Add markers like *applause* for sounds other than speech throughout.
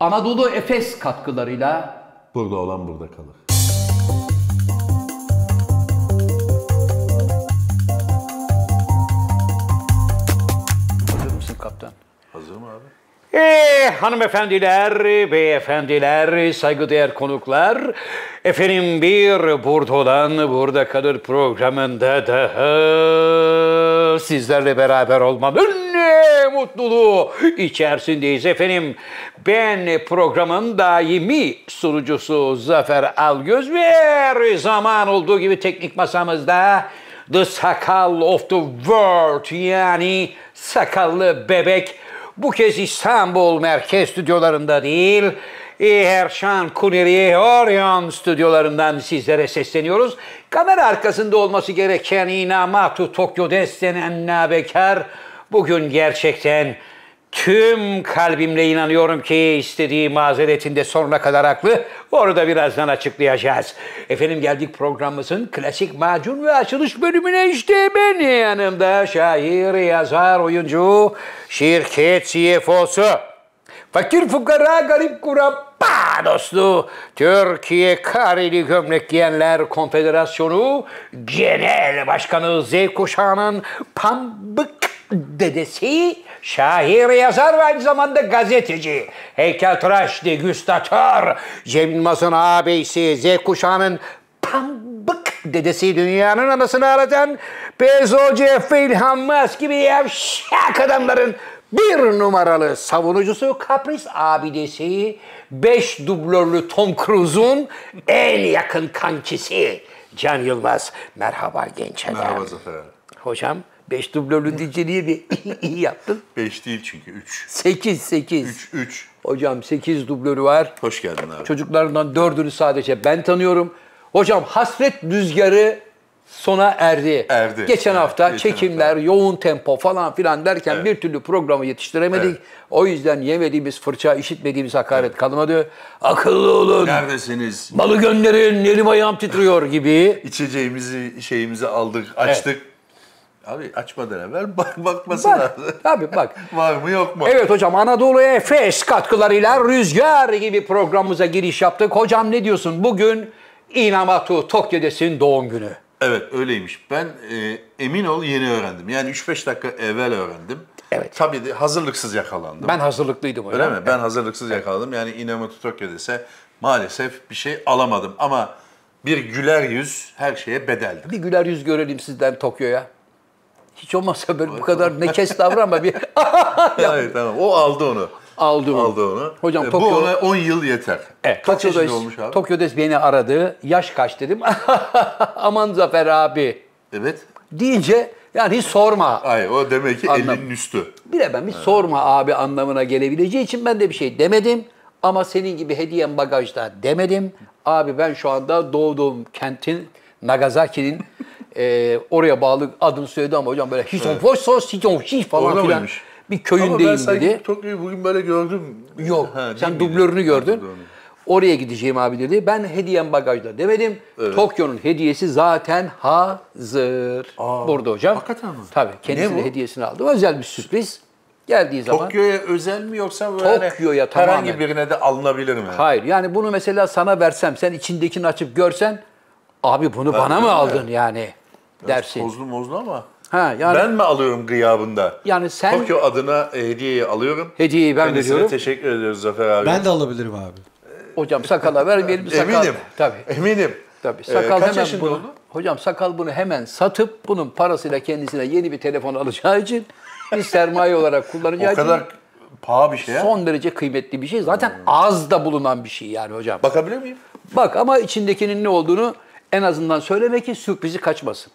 Anadolu Efes katkılarıyla Burada olan burada kalır. Hazır mısın kaptan? Hazır mı abi? Ee, hanımefendiler, beyefendiler, saygıdeğer konuklar. Efendim bir burada olan burada kalır programında daha sizlerle beraber olmanın ne mutluluğu içerisindeyiz efendim. Ben programın daimi sunucusu Zafer Algöz ve her zaman olduğu gibi teknik masamızda The Sakal of the World yani sakallı bebek bu kez İstanbul merkez stüdyolarında değil, Erşan Kuneri Orion stüdyolarından sizlere sesleniyoruz. Kamera arkasında olması gereken Inamatu Tokyo destenen nabekar bugün gerçekten tüm kalbimle inanıyorum ki istediği mazeretinde sonuna kadar haklı. Onu da birazdan açıklayacağız. Efendim geldik programımızın klasik macun ve açılış bölümüne işte ben yanımda şair, yazar, oyuncu, şirket CFO'su. Fakir fukara garip kurabba dostu Türkiye Kareli Gömlek Giyenler Konfederasyonu Genel Başkanı Z kuşağının pambık dedesi, şair, yazar ve aynı zamanda gazeteci, heykeltıraş, degüstatör, Cem Yılmaz'ın ağabeysi, Z kuşağının pambık dedesi dünyanın anasını ağlatan Bezos, Jeff ve İlhan Musk gibi yavşak adamların bir numaralı savunucusu kapris abidesi, beş dublörlü Tom Cruise'un en yakın kankisi Can Yılmaz. Merhaba genç adam. Merhaba Zafer. Hocam beş dublörlü niye bir *laughs* iyi yaptın? 5 değil çünkü 3. Sekiz, sekiz. 3 3. Hocam sekiz dublörü var. Hoş geldin abi. Çocuklarından dördünü sadece ben tanıyorum. Hocam hasret rüzgarı sona erdi. Erdi. Geçen Evet, hafta geçen çekimler, yoğun tempo falan filan derken bir türlü programı yetiştiremedik. Evet. O yüzden yemediğimiz fırça, işitmediğimiz hakaret kalmadı. Akıllı olun. Neredesiniz? Malı gönderin, elim ayağım titriyor gibi. İçeceğimizi, şeyimizi aldık, açtık. Abi açmadan evvel bak *laughs* bakması Bak, lazım. tabii bak. *laughs* Var mı yok mu? Evet hocam Anadolu Efes katkılarıyla rüzgar gibi programımıza giriş yaptık. Hocam ne diyorsun? Bugün Inamatu Tokyo'desin doğum günü. Evet öyleymiş. Ben e, emin ol yeni öğrendim. Yani 3-5 dakika evvel öğrendim. Evet. Tabii de hazırlıksız yakalandım. Ben hazırlıklıydım hocam. Öyle mi? Ben hazırlıksız yakaladım. Yani Inamoto Tokyo dese maalesef bir şey alamadım. Ama bir güler yüz her şeye bedeldi. Bir güler yüz görelim sizden Tokyo'ya. Hiç olmazsa böyle bu kadar nekes davranma bir *laughs* Hayır tamam. O aldı onu. aldı onu. Aldı onu. Hocam E, Tokyo- Bu ona 10 yıl yeter. Evet, Kaç yaşında olmuş abi? Tokyo'da beni aradı. Yaş kaç dedim. *laughs* Aman Zafer abi. Evet. Deyince yani hiç sorma. Ay o demek ki Anlam- 50'nin üstü. Bilemem hiç sorma abi anlamına gelebileceği için ben de bir şey demedim. Ama senin gibi hediyem bagajda demedim. Abi ben şu anda doğduğum kentin Nagasaki'nin e, oraya bağlı adını söyledi ama hocam böyle Hisofoso Sitonshi falan Orada filan mıymış? bir Ama ben köyündeyim dedi. Tokyo'yu bugün böyle gördüm. Yok. Ha, sen dublörünü gördün. Dublörünü. Oraya gideceğim abi dedi. Ben hediyem bagajda demedim. Tokyo'nun hediyesi zaten hazır. Burada hocam. hakikaten mi? Tabii. Kendisinin Ne bu? hediyesini aldım. Özel bir sürpriz. Geldiği zaman. Tokyo'ya özel mi yoksa böyle Tokyo'ya herhangi tamamen. birine de alınabilir mi? Hayır. Yani bunu mesela sana versem, sen içindekini açıp görsen, abi bunu bana mı aldın yani dersin. Tozlu mozlu ama. Ha yani Ben mi alıyorum gıyabında? yani sen Tokyo adına hediyeyi alıyorum. hediyeyi ben Kendisine veriyorum. teşekkür ediyoruz Zafer abi. Ben de alabilirim abi. Hocam sakala ver benim sakal. Eminim. Tabii. Eminim. Tabii. Ee, Sakal kaç hemen bunu, oldu? Hocam sakal bunu hemen satıp bunun parasıyla kendisine yeni bir telefon alacağı için bir sermaye olarak kullanacağı O kadar için paha bir şey ya. son derece kıymetli bir şey. Zaten az da bulunan bir şey yani hocam. Bakabilir miyim? Bak ama içindekinin ne olduğunu en azından söyleme ki sürprizi kaçmasın.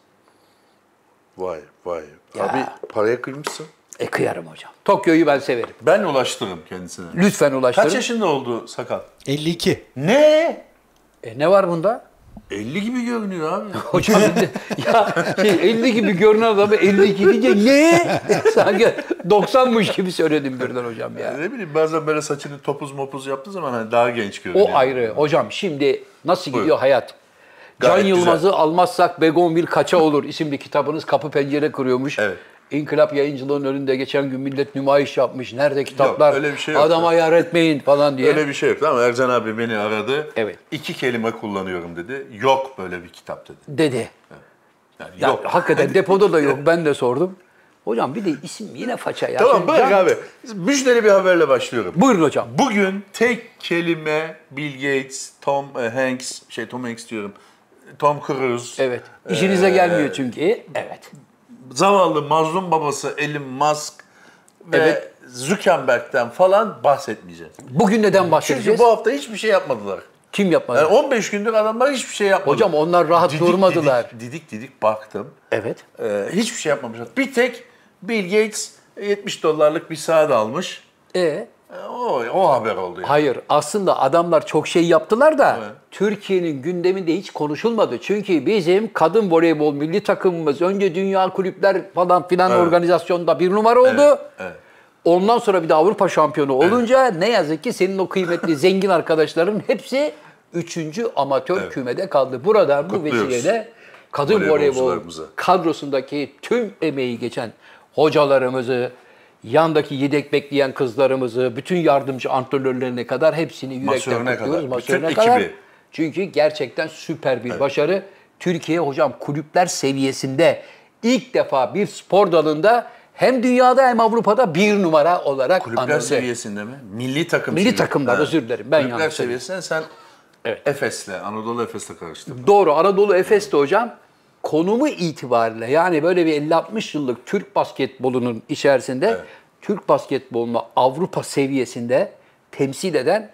Vay vay. Ya. Abi paraya kıymışsın. E kıyarım hocam. Tokyo'yu ben severim. Ben ulaştırırım kendisine. Lütfen ulaştırın. Kaç yaşında oldu sakal? 52. Ne? E ne var bunda? 50 gibi görünüyor abi. *laughs* Hocam ya şey 50 gibi görünen adamı 52 deyince ne? *laughs* Sanki 90'mış gibi söyledim birden hocam ya. ne bileyim bazen böyle saçını topuz mopuz yaptığı zaman hani daha genç görünüyor. O ayrı. Hocam şimdi nasıl gidiyor Buyurun. Hayat? Can Gayet Yılmaz'ı almazsak Begonvil kaça olur isimli kitabınız kapı pencere kırıyormuş. Evet. İnkılap yayıncılığının önünde geçen gün millet nümayiş yapmış. Nerede kitaplar? öyle bir şey yok. Adama yar etmeyin falan diye. Öyle bir şey yok ama Ercan abi beni aradı. Evet. İki kelime kullanıyorum dedi. Yok böyle bir kitap dedi. Dedi. Yani Ya, yok. Hakikaten depoda da yok. *laughs* Ben de sordum. Hocam bir de isim yine faça ya. Tamam Şimdi bırak can- abi. Müjdeli bir haberle başlıyorum. Buyurun hocam. Bugün tek kelime Bill Gates, Tom e, Hanks, şey Tom Hanks diyorum. Tom Cruise. Evet. İşinize Ee, gelmiyor çünkü. Evet. Zavallı mazlum babası Elon Musk ve Evet. Zuckerberg'ten falan bahsetmeyeceğiz. Bugün neden Çünkü bahsedeceğiz? bu hafta hiçbir şey yapmadılar. Kim yapmadı? Yani 15 gündür adamlar hiçbir şey yapmadı. Hocam onlar rahat durmadılar. Didik, didik didik baktım. Evet. Ee, hiçbir şey yapmamışlar. Bir tek Bill Gates 70 dolarlık bir saat almış. E O, o haber oldu. Yani. Hayır aslında adamlar çok şey yaptılar da Evet. Türkiye'nin gündeminde hiç konuşulmadı. Çünkü bizim kadın voleybol milli takımımız önce dünya kulüpler falan filan Evet. organizasyonda bir numara oldu. Evet, evet. Ondan sonra bir de Avrupa şampiyonu olunca ne yazık ki senin o kıymetli *laughs* zengin arkadaşların hepsi 3. amatör kümede kaldı. Buradan bu vesileyle kadın voleybol kadrosundaki tüm emeği geçen hocalarımızı, yandaki yedek bekleyen kızlarımızı, bütün yardımcı antrenörlerine kadar hepsini yürekten Masörüne kutluyoruz. kadar, bütün Masörüne kadar. ekibi. Çünkü gerçekten süper bir başarı. Türkiye hocam kulüpler seviyesinde ilk defa bir spor dalında hem dünyada hem Avrupa'da bir numara olarak Kulüpler anıldı. seviyesinde mi? Milli takım Milli takımlar, özür dilerim, ben Kulüpler seviyesinde sen Evet. Efes'le, Anadolu Efes'le karıştırdın. Doğru. Anadolu Efes'te hocam konumu itibariyle yani böyle bir 50-60 yıllık Türk basketbolunun içerisinde Türk basketbolunu Avrupa seviyesinde temsil eden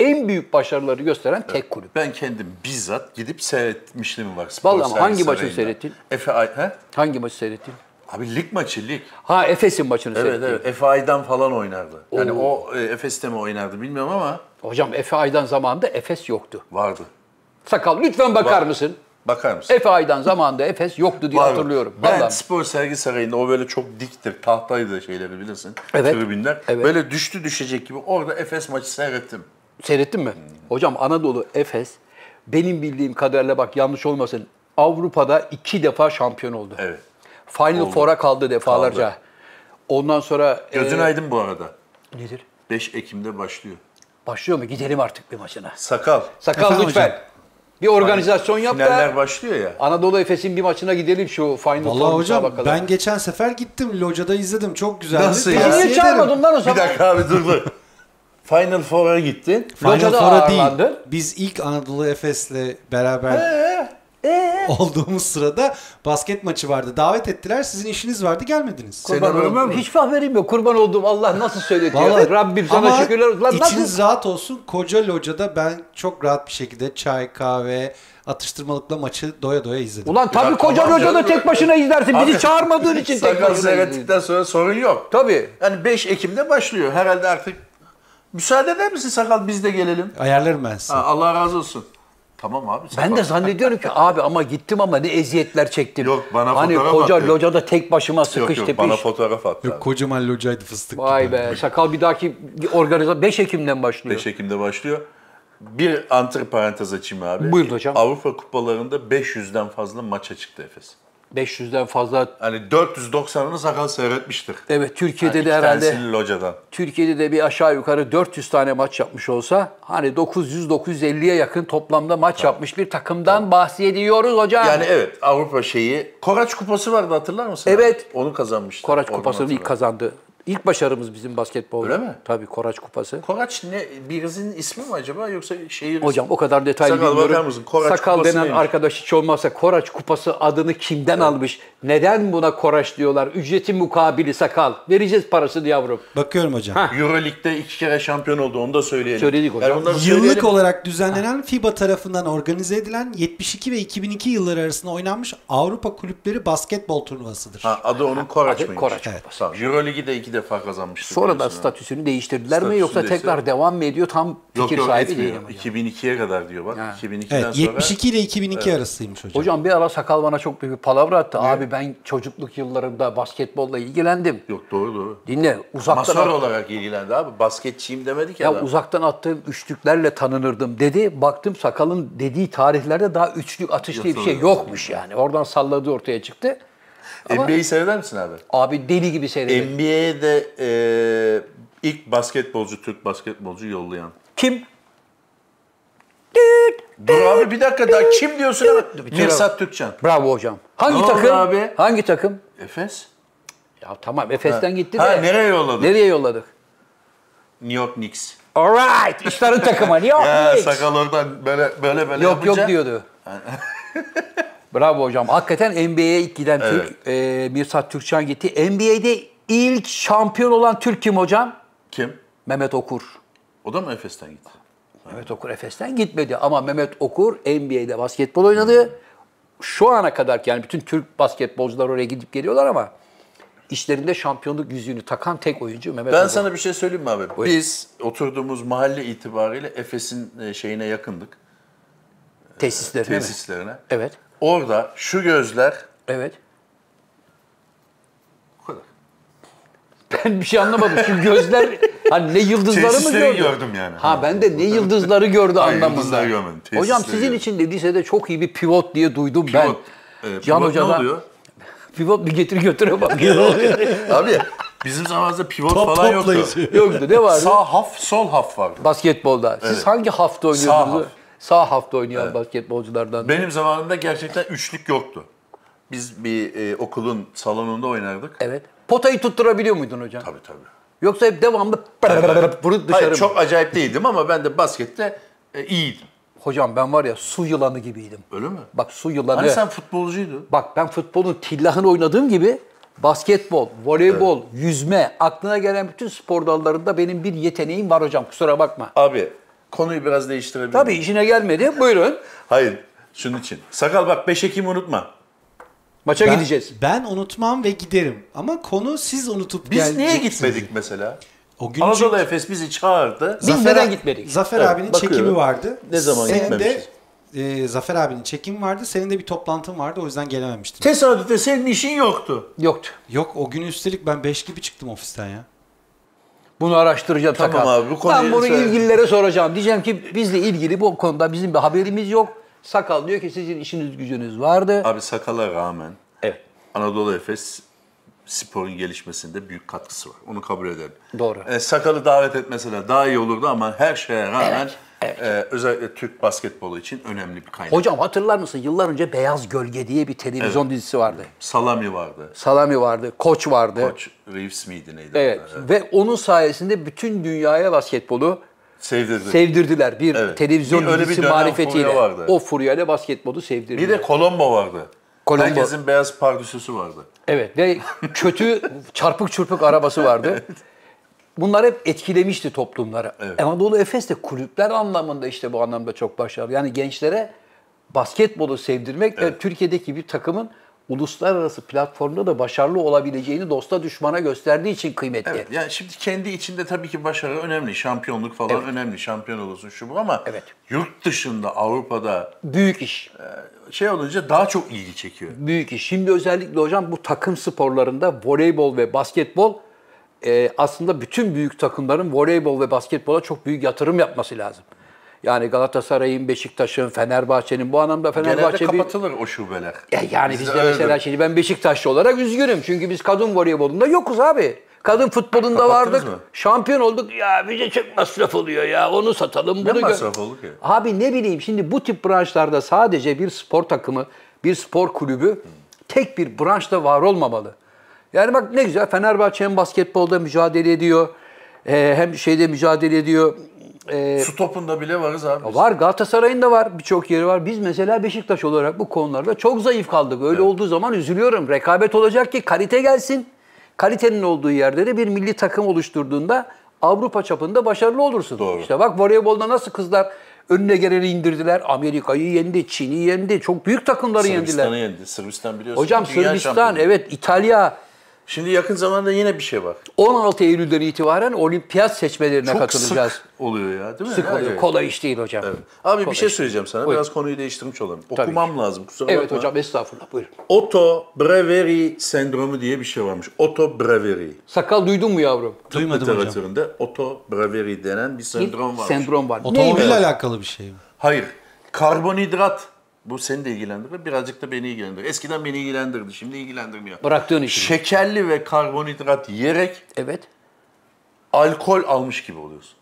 en büyük başarıları gösteren tek kulüp. Ben kendim bizzat gidip seyretmişliğim var. Spor Vallahi hangi Sarayı'nda. seyrettin? Efe he? Hangi maçı seyrettin? Abi lig maçı lig. Ha Efes'in maçını Evet seyrettin. evet. Efe Ay'dan falan oynardı. Yani o e, Efes'te mi oynardı bilmiyorum ama Hocam Efe Aydan zamanında Efes yoktu. vardı. Sakal lütfen bakar mısın? Bakar mısın? Efe Aydan zamanında Efes yoktu diye Vardı. hatırlıyorum. Ben Vallahi. spor sergi sarayında o böyle çok diktir. Tahtaydı şeyleri bilirsin. Evet. Tribünler. Evet. Böyle düştü düşecek gibi orada Efes maçı seyrettim. Seyrettin mi? Hocam Anadolu Efes benim bildiğim kadarıyla bak yanlış olmasın Avrupa'da iki defa şampiyon oldu. Evet. Final Four'a kaldı defalarca. Kaldı. Ondan sonra Gözün e, aydın bu arada. nedir? 5 Ekim'de başlıyor. Başlıyor mu? Gidelim artık bir maçına. Sakal. Sakal Efendim lütfen. hocam? Bir organizasyon yap Finaller da başlıyor ya. Anadolu Efes'in bir maçına gidelim şu Final Vallahi Four hocam ben geçen sefer gittim. Locada izledim. Çok güzeldi. Nasıl ya? Niye çağırmadın lan o Bir zaman? dakika abi dur dur. Final Four'a gittin. Final Locada Four'a değil. Biz ilk Anadolu Efes'le beraber olduğumuz sırada basket maçı vardı. Davet ettiler. Sizin işiniz vardı. Gelmediniz. Senin Kurban var oldum. Hiç haberim yok. Kurban olduğum Allah nasıl söyletiyor. Vallahi- Rabbim sana Ama şükürler olsun. Lan içiniz nasıl? rahat olsun. Koca locada ben çok rahat bir şekilde çay, kahve, atıştırmalıkla maçı doya doya izledim. Ulan tabii koca locada tek başına izlersin. Bizi çağırmadığın için tek başına seyrettikten sonra sorun yok. Tabii. Yani 5 Ekim'de başlıyor. Herhalde artık müsaade eder misin Sakal biz de gelelim? Ayarlarım ben size. Ha, Allah razı olsun. Tamam abi. Sakal. Ben de zannediyorum ki abi ama gittim ama ne eziyetler çektim. Yok, bana Hani fotoğraf koca attı. locada tek başıma Yok sıkış yok tepiş. bana fotoğraf at. Yok kocaman locaydı fıstık Vay gibi. be sakal bir dahaki organizasyon 5 Ekim'den başlıyor. 5 Ekim'de başlıyor. Bir antri parantez açayım abi. Buyurun hocam. Avrupa kupalarında 500'den fazla maça çıktı Efes. 500'den fazla. Hani 490'ını sakal seyretmiştir. Evet Türkiye'de Yani de iki herhalde tanesini locadan. Türkiye'de de bir aşağı yukarı 400 tane maç yapmış olsa hani 900-950'ye yakın toplamda maç yapmış bir takımdan bahsediyoruz hocam. Yani evet Avrupa şeyi. Koraç Kupası vardı hatırlar mısın? Evet. Onu kazanmıştı. Koraç Oradan Kupası'nı ilk hatırladım. kazandı. İlk başarımız bizim basketbolda. Öyle mi? Tabii Koraç Kupası. Koraç ne? Birisinin ismi mi acaba yoksa şehir Hocam o kadar detaylı Sakal bilmiyorum. bakar mısın? Koraç Sakal Kupası denen neymiş? arkadaş hiç olmazsa Koraç Kupası adını kimden almış? Neden buna Koraç diyorlar? Ücreti mukabili sakal. Vereceğiz parasını yavrum. Bakıyorum hocam. Euroleague'de iki kere şampiyon oldu onu da söyleyelim. Söyledik hocam. Yıllık söyleyelim. olarak düzenlenen FIBA tarafından organize edilen 72 ve 2002 yılları arasında oynanmış Avrupa Kulüpleri Basketbol Turnuvası'dır. Ha, adı onun Koraç Adı mıymış? Koraç Evet. Kupası. Tamam. Euroleague'i de iki defa kazanmıştı. Sonra da biliyorsun ha. statüsünü değiştirdiler mi Statüsünü yoksa tekrar değiştirdiler. devam mı ediyor? Tam fikir Yok yok sahibi hocam. 2002'ye kadar diyor bak. 2002'den Evet, sonra 72 ile 2002 arasıymış hocam. Hocam bir ara sakal bana çok büyük bir palavra attı. Abi ben çocukluk yıllarımda basketbolla ilgilendim. Yok doğru doğru. Dinle uzaktan Amatör at- olarak ilgilendi abi. Basketçiyim demedik ya. ya adam. uzaktan attığım üçlüklerle tanınırdım dedi. Baktım sakalın dediği tarihlerde daha üçlük atış diye bir şey Yok, yokmuş yani. Oradan salladığı ortaya çıktı. Ama- NBA'yi seyreder misin abi? Abi deli gibi seyrediyor. NBA'de e, ilk basketbolcu, Türk basketbolcu yollayan. Kim? Dur abi bir dakika daha kim diyorsun ama? Mirsat Türkçen. Bravo hocam. Hangi Ne takım? abi? Hangi takım? Efes. Ya tamam Efes'ten gitti Ha, de. nereye yolladık? Nereye yolladık? New York Knicks. Alright. İşlerin takımı. New York Ya Knicks. sakal oradan böyle böyle böyle Yok yok yapınca- diyordu. *laughs* Bravo hocam. Hakikaten NBA'ye ilk giden Evet. Türk e, Mirsat Türkçen gitti. NBA'de ilk şampiyon olan Türk kim hocam? Kim? Mehmet Okur. O da mı Efes'ten gitti? Mehmet Okur Efes'ten gitmedi ama Mehmet Okur NBA'de basketbol oynadı. Şu ana kadar yani bütün Türk basketbolcular oraya gidip geliyorlar ama işlerinde şampiyonluk yüzüğünü takan tek oyuncu Mehmet Ben Okur. sana bir şey söyleyeyim mi abi? Buyur. Biz oturduğumuz mahalle itibariyle Efes'in e, şeyine yakındık. tesislerine mi? Tesislerine. Evet. Orada şu gözler Evet. bu kadar. Ben bir şey anlamadım. Şu gözler hani ne yıldızları mı Tesisleri gördü? gördüm yani. Ha ben de ne yıldızları gördü Hayır, anlamında. görmedim. Tesisleri Hocam sizin gördüm. için de lisede çok iyi bir pivot diye duydum ben. Pivot. Ee, Can pivot Hoca'dan- ne oluyor? *laughs* Pivot bir getir götüre bak. *laughs* Abi bizim zamanımızda pivot Top falan yoktu. toplayıcı. Yoktu. Ne vardı? Sağ haf, sol haf vardı. Basketbolda. Siz Evet. hangi hafta oynuyordunuz? haf. Sağ hafta oynayan basketbolculardan. Benim zamanımda gerçekten üçlük yoktu. Biz bir e, okulun salonunda oynardık. Evet. Potayı tutturabiliyor muydun hocam? Tabii tabii. Yoksa hep devamlı vurup dışarı Hayır, çok acayip değildim ama ben de baskette e, iyiydim. Hocam ben var ya su yılanı gibiydim. Öyle mi? Bak su yılanı. Hani sen futbolcuydun. Bak ben futbolun tillahını oynadığım gibi basketbol, voleybol, yüzme, aklına gelen bütün spor dallarında benim bir yeteneğim var hocam. Kusura bakma. Abi konuyu biraz değiştirebilir Tabii işine gelmedi. Buyurun. Hayır. Şunun için. Sakal bak 5 Ekim unutma. Maça Ben, gideceğiz. ben unutmam ve giderim. Ama konu siz unutup Biz geleceksiniz. niye gitmedik mesela? O gün Anadolu çünkü Efes bizi çağırdı. Biz neden gitmedik? Zafer Evet, abinin bakıyorum. çekimi vardı. Ne zaman Senin gitmemişiz? de e, Zafer abinin çekimi vardı. Senin de bir toplantın vardı. O yüzden gelememiştin. Tesadüfe senin işin yoktu. Yoktu. Yok o gün üstelik ben 5 gibi çıktım ofisten ya. Bunu araştıracağım Tamam Sakal. abi, bu konuyu Ben bunu söyle. ilgililere soracağım. Diyeceğim ki bizle ilgili bu konuda bizim bir haberimiz yok. Sakal diyor ki sizin işiniz gücünüz vardı. Abi sakala rağmen Evet. Anadolu Efes sporun gelişmesinde büyük katkısı var. Onu kabul edelim. Doğru. E, sakalı davet etmeseler daha iyi olurdu ama her şeye rağmen Evet, evet. e, özellikle Türk basketbolu için önemli bir kaynak. Hocam hatırlar mısın? Yıllar önce Beyaz Gölge diye bir televizyon dizisi vardı. Salami vardı. Salami vardı, Koç vardı. Koç Reeves miydi neydi? Evet. Evet. Ve onun sayesinde bütün dünyaya basketbolu Sevdirdi. sevdirdiler. Bir Evet. televizyon Bir öyle bir dizisi dönem marifetiyle. furya vardı. O furyayla basketbolu sevdirdiler. bir de Colombo vardı. Colombo. Herkesin beyaz pardüsüsü vardı. Evet ve kötü *laughs* çarpık çırpık arabası vardı. Bunlar hep etkilemişti toplumları. Evet. Anadolu Efes de kulüpler anlamında işte bu anlamda çok başarılı. Yani gençlere basketbolu sevdirmek ve Türkiye'deki bir takımın uluslararası platformda da başarılı olabileceğini dosta düşmana gösterdiği için kıymetli. Evet. Yani şimdi kendi içinde tabii ki başarı önemli. Şampiyonluk falan Evet. önemli. Şampiyon olursun şu bu ama Evet. yurt dışında Avrupa'da Büyük iş. şey olunca daha çok ilgi çekiyor. Büyük iş. Şimdi özellikle hocam bu takım sporlarında voleybol ve basketbol e, aslında bütün büyük takımların voleybol ve basketbola çok büyük yatırım yapması lazım. Yani Galatasaray'ın, Beşiktaş'ın, Fenerbahçe'nin bu anlamda Genelde Fenerbahçe bir... kapatılır o şubeler. Ya yani Bizde biz de öyledir. mesela şimdi ben Beşiktaşlı olarak üzgünüm. Çünkü biz kadın voleybolunda yokuz abi. Kadın futbolunda Kapattınız vardık. mı? Şampiyon olduk. Ya bize çok masraf oluyor ya. Onu satalım, bunu gö- masraf oldu ki? Abi ne bileyim şimdi bu tip branşlarda sadece bir spor takımı, bir spor kulübü tek bir branşta var olmamalı. Yani bak ne güzel Fenerbahçe hem basketbolda mücadele ediyor. e, hem şeyde mücadele ediyor. E, Su topunda bile varız abi. biz. Var Galatasaray'ın da var birçok yeri var. Biz mesela Beşiktaş olarak bu konularda çok zayıf kaldık. Öyle olduğu zaman üzülüyorum. Rekabet olacak ki kalite gelsin. Kalitenin olduğu yerde de bir milli takım oluşturduğunda Avrupa çapında başarılı olursun. Doğru. İşte bak voleybolda nasıl kızlar önüne geleni indirdiler. Amerika'yı yendi, Çin'i yendi. Çok büyük takımları Sırbistan'ı yendiler. yendi. Sırbistan biliyorsun. Hocam dünya Sırbistan, şampiyonu. evet İtalya Şimdi yakın zamanda yine bir şey var. 16 Eylül'den itibaren olimpiyat seçmelerine Çok katılacağız. sık oluyor ya değil mi? Sık oluyor. acayip. Kolay iş değil hocam. Evet. Abi Kolay bir şey söyleyeceğim sana. Buyurun. Biraz konuyu değiştirmiş olalım. Tabii Okumam lazım. Kusura Evet bakma. hocam estağfurullah buyurun. Otto Breveri sendromu diye bir şey varmış. Otto Breveri. Sakal duydun mu yavrum? Duymadım hocam. Literatüründe Otto Breveri denen bir sendrom varmış. Sendrom var. Otomobille alakalı bir şey mi? Hayır. Karbonhidrat Bu seni de ilgilendirir, birazcık da beni ilgilendirir. Eskiden beni ilgilendirdi, şimdi ilgilendirmiyor. Bıraktığın için. Şekerli ve karbonhidrat yiyerek Evet. alkol almış gibi oluyorsun.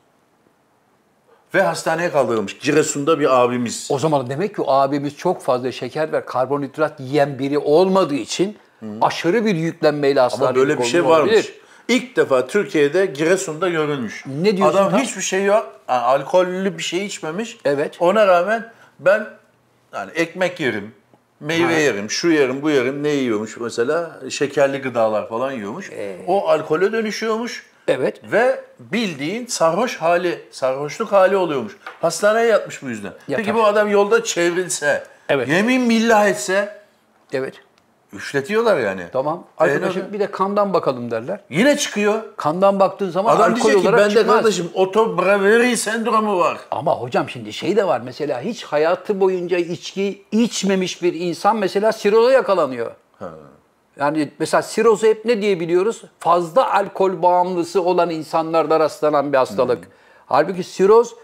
Ve hastaneye kaldırılmış. Giresun'da bir abimiz. O zaman demek ki o abimiz çok fazla şeker ve karbonhidrat yiyen biri olmadığı için aşırı bir yüklenmeyle hastaneye Ama böyle bir şey varmış. olabilir. İlk defa Türkiye'de Giresun'da görülmüş. Ne diyorsun Adam tam? hiçbir şey yok. Yani alkollü bir şey içmemiş. Evet. Ona rağmen ben yani ekmek yerim, meyve yerim, şu yerim, bu yerim. Ne yiyormuş mesela? Şekerli gıdalar falan yiyormuş. Ee. O alkole dönüşüyormuş. Evet. Ve bildiğin sarhoş hali, sarhoşluk hali oluyormuş. Hastaneye yatmış bu yüzden. Peki Yatar. bu adam yolda çevrilse, Evet. yemin billah etse Evet. Üşletiyorlar yani. Tamam. E, Arkadaşım bir de kandan bakalım derler. Yine çıkıyor. Kandan baktığın zaman Adam alkol diyecek ki olarak bende çıkmaz. kardeşim otobraveri sendromu var. Ama hocam şimdi şey de var mesela hiç hayatı boyunca içki içmemiş bir insan mesela siroza yakalanıyor. Yani mesela sirozu hep ne diye biliyoruz? Fazla alkol bağımlısı olan insanlarda rastlanan bir hastalık. Halbuki siroz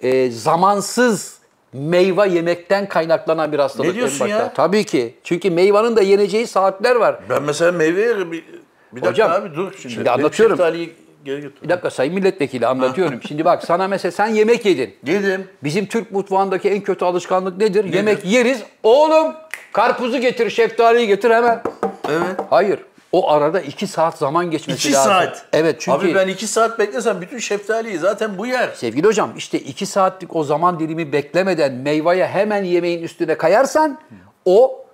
e, zamansız meyve yemekten kaynaklanan bir hastalık. Ne diyorsun ya? Tabii ki. Çünkü meyvanın da yeneceği saatler var. Ben mesela meyve yerim. Bir, bir dakika Hocam, abi dur şimdi. şimdi anlatıyorum. şeftaliyi geri götür. Bir dakika sayın milletvekili anlatıyorum. Şimdi bak sana mesela sen yemek yedin. Yedim. Bizim Türk mutfağındaki en kötü alışkanlık nedir? Yemek yeriz. Oğlum karpuzu getir, şeftaliyi getir hemen. Evet. Hayır. O arada iki saat zaman geçmesi İki lazım. saat. Evet çünkü Abi ben iki saat beklesem bütün şeftaliyi zaten bu yer. sevgili hocam işte iki saatlik o zaman dilimi beklemeden meyveye hemen yemeğin üstüne kayarsan o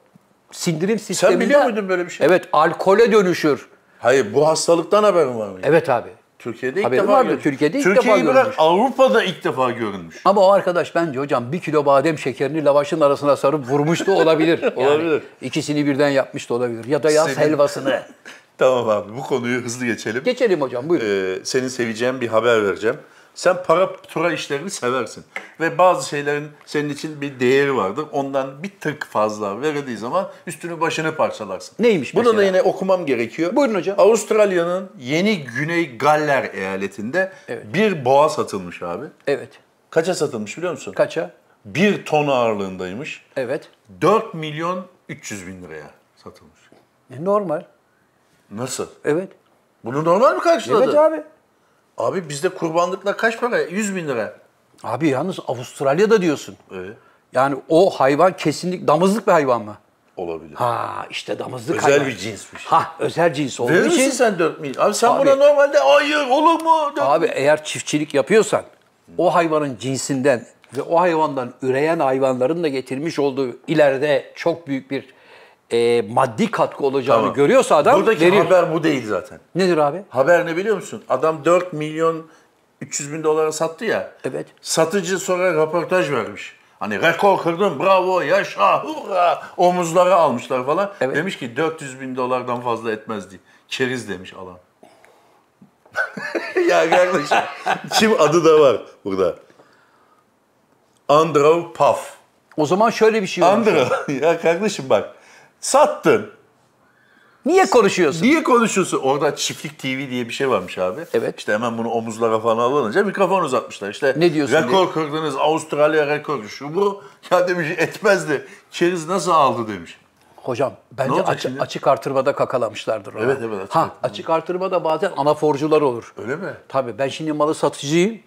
sindirim sisteminde... biliyor muydun böyle bir şey? Evet alkole dönüşür. Hayır bu hastalıktan haberin var mı? Evet abi. Türkiye'de ilk Haberim defa vardı. Türkiye'de ilk Türkiye'yi defa görülmüş. Avrupa'da ilk defa görülmüş. Ama o arkadaş bence hocam bir kilo badem şekerini lavaşın arasına sarıp vurmuş da olabilir. *laughs* Yani Olabilir. İkisini birden yapmış da olabilir. Ya da yaz Senin- helvasını. *laughs* Tamam abi bu konuyu hızlı geçelim. Geçelim hocam buyurun. Ee, senin seveceğin bir haber vereceğim. Sen para tura işlerini seversin. Ve bazı şeylerin senin için bir değeri vardır. Ondan bir tık fazla verildiği zaman üstünü başını parçalarsın. Neymiş Bunu da mesela? yine okumam gerekiyor. Buyurun hocam. Avustralya'nın Yeni Güney Galler eyaletinde Evet. bir boğa satılmış abi. Evet. Kaça satılmış biliyor musun? Kaça? Bir ton ağırlığındaymış. Evet. 4 milyon 300 bin liraya satılmış. E, normal. Nasıl? Evet. Bunu normal mi karşıladı? Evet abi. Abi bizde kurbanlıklar kaç para? 100 bin lira. Abi yalnız Avustralya'da diyorsun. Evet. Yani o hayvan kesinlik damızlık bir hayvan mı? Olabilir. Ha işte damızlık Özel hayvan. bir cinsmiş. Ha özel cins olduğu Verir için. sen 4 milyon? Abi sen Abi- buna normalde hayır olur mu? Abi eğer çiftçilik yapıyorsan o hayvanın cinsinden ve o hayvandan üreyen hayvanların da getirmiş olduğu ileride çok büyük bir e, maddi katkı olacağını Tamam. görüyorsa adam Buradaki verir. haber bu değil zaten. Nedir abi? Haber ne biliyor musun? Adam 4 milyon 300 bin dolara sattı ya. Evet. Satıcı sonra röportaj vermiş. Hani rekor kırdın bravo yaşa hurra omuzları almışlar falan. Evet. Demiş ki 400 bin dolardan fazla etmez diye. Keriz demiş alan. *laughs* ya kardeşim kim adı da var burada. Andrew Puff. O zaman şöyle bir şey olur. Andrew *laughs* ya kardeşim bak sattın. Niye konuşuyorsun? Niye konuşuyorsun? Orada çiftlik TV diye bir şey varmış abi. Evet. İşte hemen bunu omuzlara falan alınca mikrofon uzatmışlar. İşte Ne diyorsun Rekor kırdınız Avustralya rekoru şu bu. Ya demiş etmezdi. Keriz nasıl aldı demiş. Hocam bence açık, şimdi? açık artırmada kakalamışlardır. ona. Evet, evet, açık Ha, artırma. açık artırmada bazen anaforcular olur. Öyle mi? Tabii ben şimdi malı satıcıyım.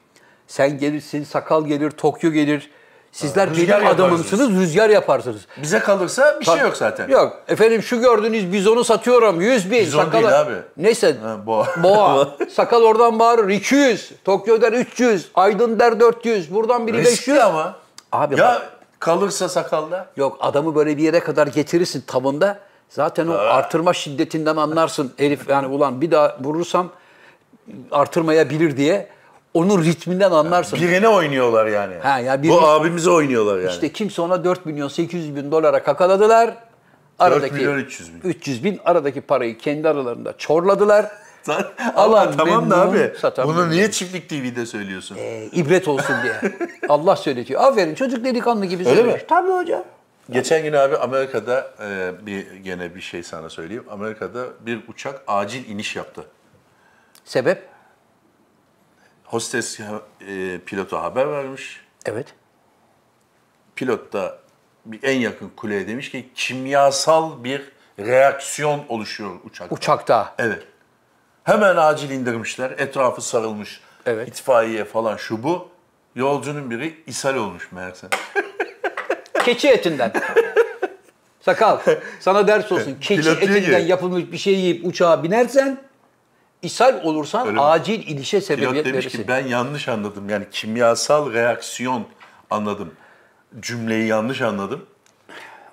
Sen gelirsin, sakal gelir, Tokyo gelir. Sizler rüzgar benim adamımsınız, rüzgar yaparsınız. Bize kalırsa bir şey yok zaten. Yok. Efendim şu gördüğünüz bizonu satıyorum 100 bin. Bizon Sakala- değil abi. Neyse. Ha, boğa. *laughs* Boğa. Sakal oradan bağırır 200. Tokyo der 300. Aydın der 400. Buradan biri 500. Riskli ama. Abi ya bak- kalırsa sakalda. Yok adamı böyle bir yere kadar getirirsin tavında. Zaten o artırma şiddetinden anlarsın herif yani ulan bir daha vurursam artırmayabilir diye. Onun ritminden anlarsın. Birine oynuyorlar yani. Ha, ya bir- Bu abimize oynuyorlar yani. İşte kimse ona 4 milyon 800 bin dolara kakaladılar. Aradaki milyon 300 bin. 300 bin aradaki parayı kendi aralarında çorladılar. *laughs* Alan Ama tamam da abi. Bunu niye çiftlik TV'de söylüyorsun? Ee, ibret olsun diye. *laughs* Allah söyletiyor. Aferin çocuk delikanlı gibi Öyle söylemiş. mi? Tabii hocam. Geçen gün abi Amerika'da e, bir gene bir şey sana söyleyeyim. Amerika'da bir uçak acil iniş yaptı. Sebep? Hostes e, pilota haber vermiş. Evet. Pilot da bir en yakın kuleye demiş ki kimyasal bir reaksiyon oluşuyor uçakta. Uçakta. Evet. Hemen acil indirmişler. Etrafı sarılmış. Evet. İtfaiye falan şu bu. Yolcunun biri ishal olmuş meğerse. *laughs* Keçi etinden. Sakal sana ders olsun. *laughs* Keçi Pilot etinden ki- yapılmış bir şey yiyip uçağa binersen ishal olursan Öyle mi? acil ilişe Pilot sebebiyet demiş verirsin. ki ben yanlış anladım. Yani kimyasal reaksiyon anladım. Cümleyi yanlış anladım.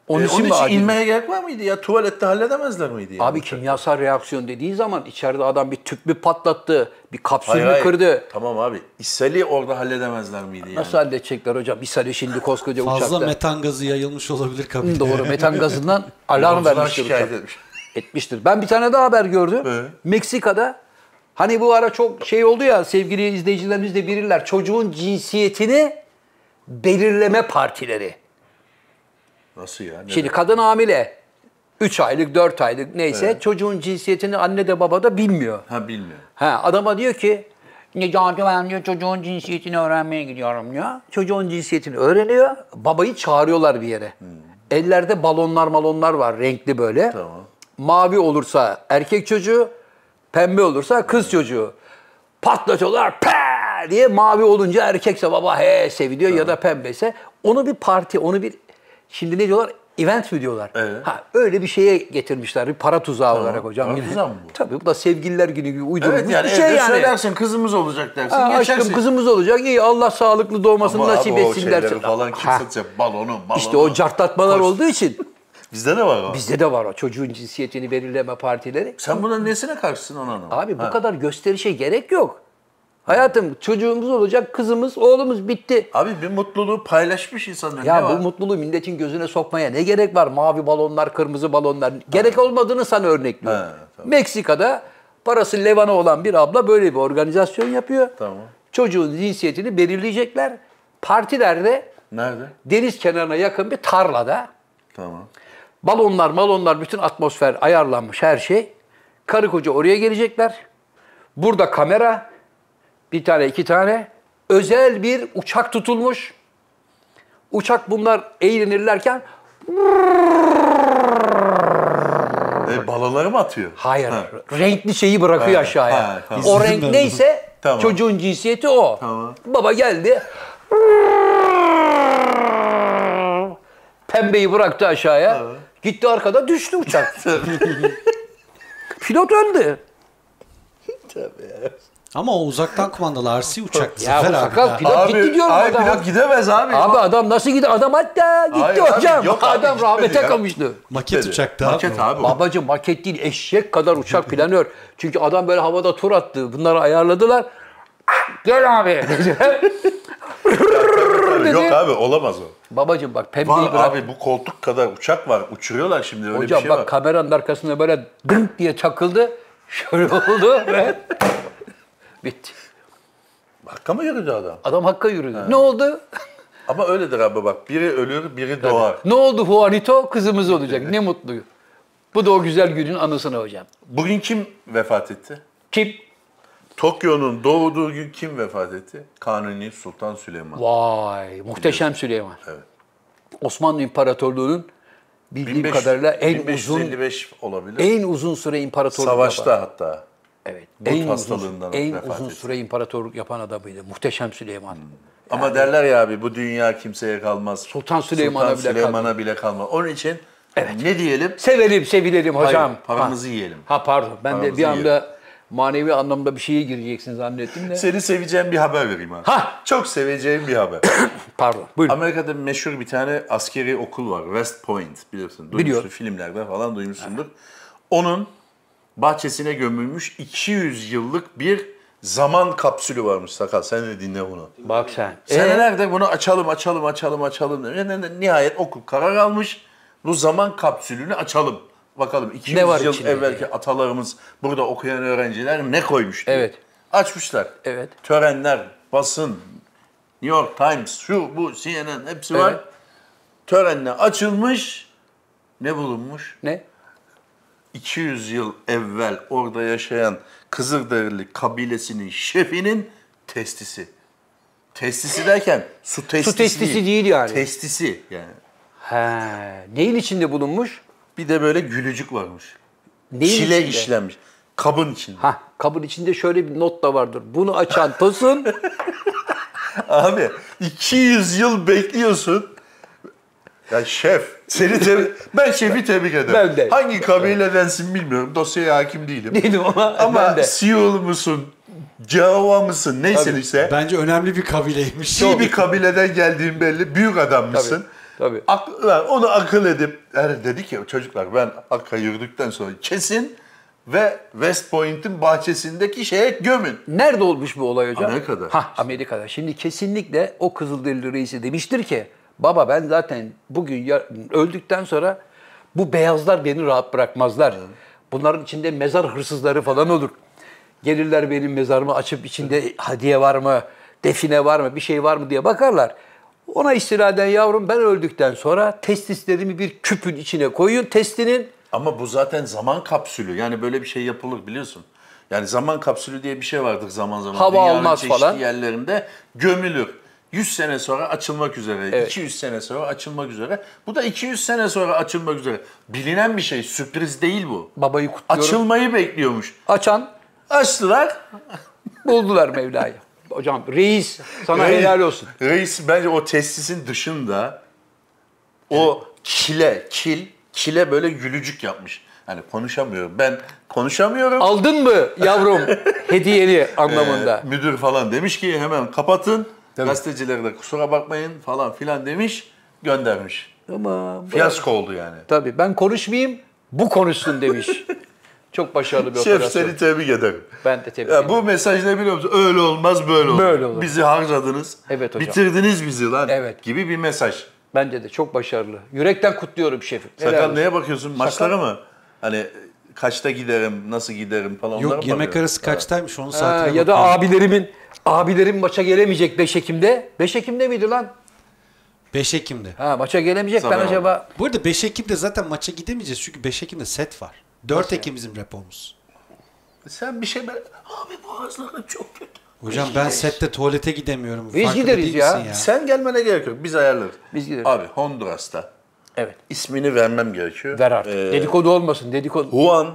Onun E, için onun için acil? inmeye gerek var mıydı ya? Tuvalette halledemezler miydi? Yani? Abi kimyasal reaksiyon dediği zaman içeride adam bir tüp mü patlattı, bir kapsül Hayır, mü hayır. kırdı. Tamam abi. ishali orada halledemezler miydi yani? Nasıl halledecekler hocam? İshali şimdi koskoca Fazla uçakta. metan gazı yayılmış olabilir kabine. Doğru metan gazından *laughs* alarm vermiştir şikayet uçak. etmiş. Etmiştir. Ben bir tane daha haber gördüm. Evet. Meksika'da hani bu ara çok şey oldu ya sevgili izleyicilerimiz de bilirler. Çocuğun cinsiyetini belirleme partileri. Nasıl ya? Neden? Şimdi kadın hamile. 3 aylık, 4 aylık neyse Evet. çocuğun cinsiyetini anne de baba da bilmiyor. Ha bilmiyorum. Ha, adama diyor ki Necati ben diyor çocuğun cinsiyetini öğrenmeye gidiyorum diyor. Çocuğun cinsiyetini öğreniyor. Babayı çağırıyorlar bir yere. Ellerde balonlar malonlar var renkli böyle. Tamam. Mavi olursa erkek çocuğu, pembe olursa kız çocuğu. Patlatıyorlar pe diye mavi olunca erkekse baba he seviliyor ya da pembeyse onu bir parti, onu bir şimdi ne diyorlar? Event mi diyorlar? Evet. Ha, öyle bir şeye getirmişler. Bir para tuzağı olarak hocam. Para tuzağı mı bu? Tabii bu da sevgililer günü gibi uydurulmuş Evet yani bir şey yani. söylersin kızımız olacak dersin. Ha, geçersin. aşkım kızımız olacak. İyi Allah sağlıklı doğmasını Ama nasip etsin dersin. falan kim Ha, satacak? Balonu, balonu. İşte o cartlatmalar Koş. olduğu için Bizde de var o. bizde de var o çocuğun cinsiyetini belirleme partileri. Sen bunun nesine karşısın onu anlamadım. Abi bu Ha. kadar gösterişe gerek yok. Hayatım çocuğumuz olacak, kızımız, oğlumuz bitti. Abi bir mutluluğu paylaşmış insanlar. Ya ne bu var? mutluluğu milletin gözüne sokmaya ne gerek var? Mavi balonlar, kırmızı balonlar. Gerek olmadığını sana örnekliyorum. Ha, tamam. Meksika'da parası levana olan bir abla böyle bir organizasyon yapıyor. Tamam. Çocuğun cinsiyetini belirleyecekler. Partilerde Nerede? deniz kenarına yakın bir tarlada Tamam. Balonlar, malonlar, bütün atmosfer ayarlanmış her şey. Karı koca oraya gelecekler. Burada kamera, bir tane iki tane. Özel bir uçak tutulmuş. Uçak bunlar eğlenirlerken E, balonları mı atıyor? hayır Ha. renkli şeyi bırakıyor Ha, aşağıya. ha, tamam. O renk neyse Tamam. çocuğun cinsiyeti o. Tamam. Baba geldi. Pembeyi bıraktı aşağıya. Gitti arkada düştü uçak. *laughs* *laughs* Pilot öldü. Ama o uzaktan kumandalı RC uçak. Ya Zafer bu abi sakal ya. pilot gitti diyorum ay, adam. pilot gidemez abi. Abi adam nasıl gitti? Adam hatta gitti Hayır abi, hocam. yok abi, adam gitmedi rahmete ya. kavuştu. Maket Dedi. uçakta. Maket abi. o. Babacım maket değil eşek kadar uçak planör. Çünkü adam böyle havada tur attı. Bunları ayarladılar. Gel abi. *laughs* Tabii, Yok abi olamaz o. Babacım bak pembeyi Var bırak. abi bu koltuk kadar uçak var. Uçuruyorlar şimdi öyle Hocam bir şey bak var. kameranın arkasında böyle dınk diye çakıldı. Şöyle oldu ve *laughs* bitti. Hakka mı yürüdü adam? Adam hakka yürüdü. Ne oldu? *laughs* Ama öyledir abi bak. Biri ölür, biri doğar. Ne oldu Juanito? Kızımız olacak. Ne mutlu. Bu da o güzel günün anısına hocam. Bugün kim vefat etti? Kim? Tokyo'nun doğduğu gün kim vefat etti? Kanuni Sultan Süleyman. Vay muhteşem Süleyman. Evet. Osmanlı İmparatorluğu'nun bildiğim 1500 kadarıyla en uzun 1555 olabilir. en uzun süre imparatorluk Savaşta yapan. hatta. Evet. En uzun, en uzun etti. süre imparatorluk yapan adamıydı. Muhteşem Süleyman. Ama derler ya abi bu dünya kimseye kalmaz. Sultan Süleyman'a Sultan bile Süleyman'a bile kalmaz. Onun için ne diyelim? Sevelim, sevilelim hocam. Hayır, paramızı yiyelim. Ha pardon. Ben de Paramızı bir anda manevi anlamda bir şeye gireceksin zannettim de. Seni seveceğim bir haber vereyim abi. Ha! Çok seveceğim bir haber. *coughs* Pardon. Buyurun. Amerika'da meşhur bir tane askeri okul var. West Point biliyorsun. Duymuşsun Biliyorum. filmlerde falan duymuşsundur. Onun bahçesine gömülmüş 200 yıllık bir zaman kapsülü varmış Sakal. Sen de dinle bunu. Bak sen. Ee, Senelerdir bunu açalım, açalım, açalım, açalım. Nihayet okul karar almış. Bu zaman kapsülünü açalım. Bakalım 200 Ne var yıl içinde evvelki diye. atalarımız burada okuyan öğrenciler ne koymuş diye. Evet. Açmışlar. Evet. Törenler, basın, New York Times, şu bu CNN hepsi var. Evet. Törenle açılmış. Ne bulunmuş? ne? 200 yıl evvel orada yaşayan Kızılderili kabilesinin şefinin testisi. Testisi derken su testisi, testisi değil yani. Testisi yani. He. Neyin içinde bulunmuş? Bir de böyle gülücük varmış. Neyin Çile içinde? işlenmiş. Kabın içinde. Ha, kabın içinde şöyle bir not da vardır. Bunu açan Tosun *laughs* Abi 200 yıl bekliyorsun. Ya şef, seni tebrik... ben şefi tebrik ederim. Ben de. Hangi kabiledensin bilmiyorum. Dosyaya hakim değilim. değilim ama, Ama ben de. Siyul musun, Cava mısın, neysen Tabii. işte. Bence önemli bir kabileymiş. İyi bir kabileden geldiğin belli. Büyük adam mısın? tabii. Ak- lan onu akıl edip yani dedi ki çocuklar ben Akka'yı yürüdükten sonra kesin ve West Point'in bahçesindeki şeye gömün. Nerede olmuş bu olay hocam? Amerika'da. Ha, Amerika'da. Şimdi kesinlikle o Kızılderili reisi demiştir ki baba ben zaten bugün öldükten sonra bu beyazlar beni rahat bırakmazlar. Bunların içinde mezar hırsızları falan olur. Gelirler benim mezarımı açıp içinde hadiye var mı, define var mı, bir şey var mı diye bakarlar. Ona istinaden yavrum ben öldükten sonra testislerimi bir küpün içine koyun. Testinin Ama bu zaten zaman kapsülü. Yani böyle bir şey yapılır biliyorsun. Yani zaman kapsülü diye bir şey vardır zaman zaman. Hava Dünyanın almaz çeşitli falan. yerlerinde gömülür. 100 sene sonra açılmak üzere, Evet. 200 sene sonra açılmak üzere. Bu da 200 sene sonra açılmak üzere. Bilinen bir şey, sürpriz değil bu. babayı kutluyorum. Açılmayı bekliyormuş. Açan Açtılar. buldular Mevla'yı. Hocam reis sana Reis- helal olsun. Reis bence o testisin dışında o kile, kil, kile böyle gülücük yapmış. Hani konuşamıyorum. Ben konuşamıyorum. Aldın mı yavrum *laughs* hediyeni anlamında. Ee, müdür falan demiş ki hemen kapatın. Gazetecilere de kusura bakmayın falan filan demiş. Göndermiş. Ama Fiyasko oldu yani. tabii ben konuşmayayım bu konuşsun demiş. *laughs* Çok başarılı bir Şef operasyon. seni tebrik ederim. Ben de tebrik Ya ederim. bu mesaj ne biliyor musun? Öyle olmaz böyle olur. Böyle olur. Bizi harcadınız. Evet hocam. Bitirdiniz bizi lan. Evet. Gibi bir mesaj. Bence de çok başarılı. Yürekten kutluyorum şefim. Helal Sakal neye bakıyorsun? Maçlara mı? Hani kaçta giderim, nasıl giderim falan Yok yemek arası kaçtaymış onun Ha, saatine ya da bakıyorum. abilerimin abilerim maça gelemeyecek 5 Ekim'de. 5 Ekim'de miydi lan? 5 Ekim'de. Ha maça gelemeyecek ben Sabah acaba Bu arada 5 Ekim'de zaten maça gidemeyeceğiz çünkü 5 Ekim'de set var. 4 Ekim bizim repomuz. Sen bir şey böyle... Abi boğazlarım çok kötü. Hocam ben sette tuvalete gidemiyorum. Biz Farkında gideriz değil ya. misin Sen gelmene gerek yok. Biz ayarlarız. Biz gideriz. Abi Honduras'ta Evet. ismini vermem gerekiyor. Ver artık. Ee, Dedikodu olmasın. Dedikodu. Juan,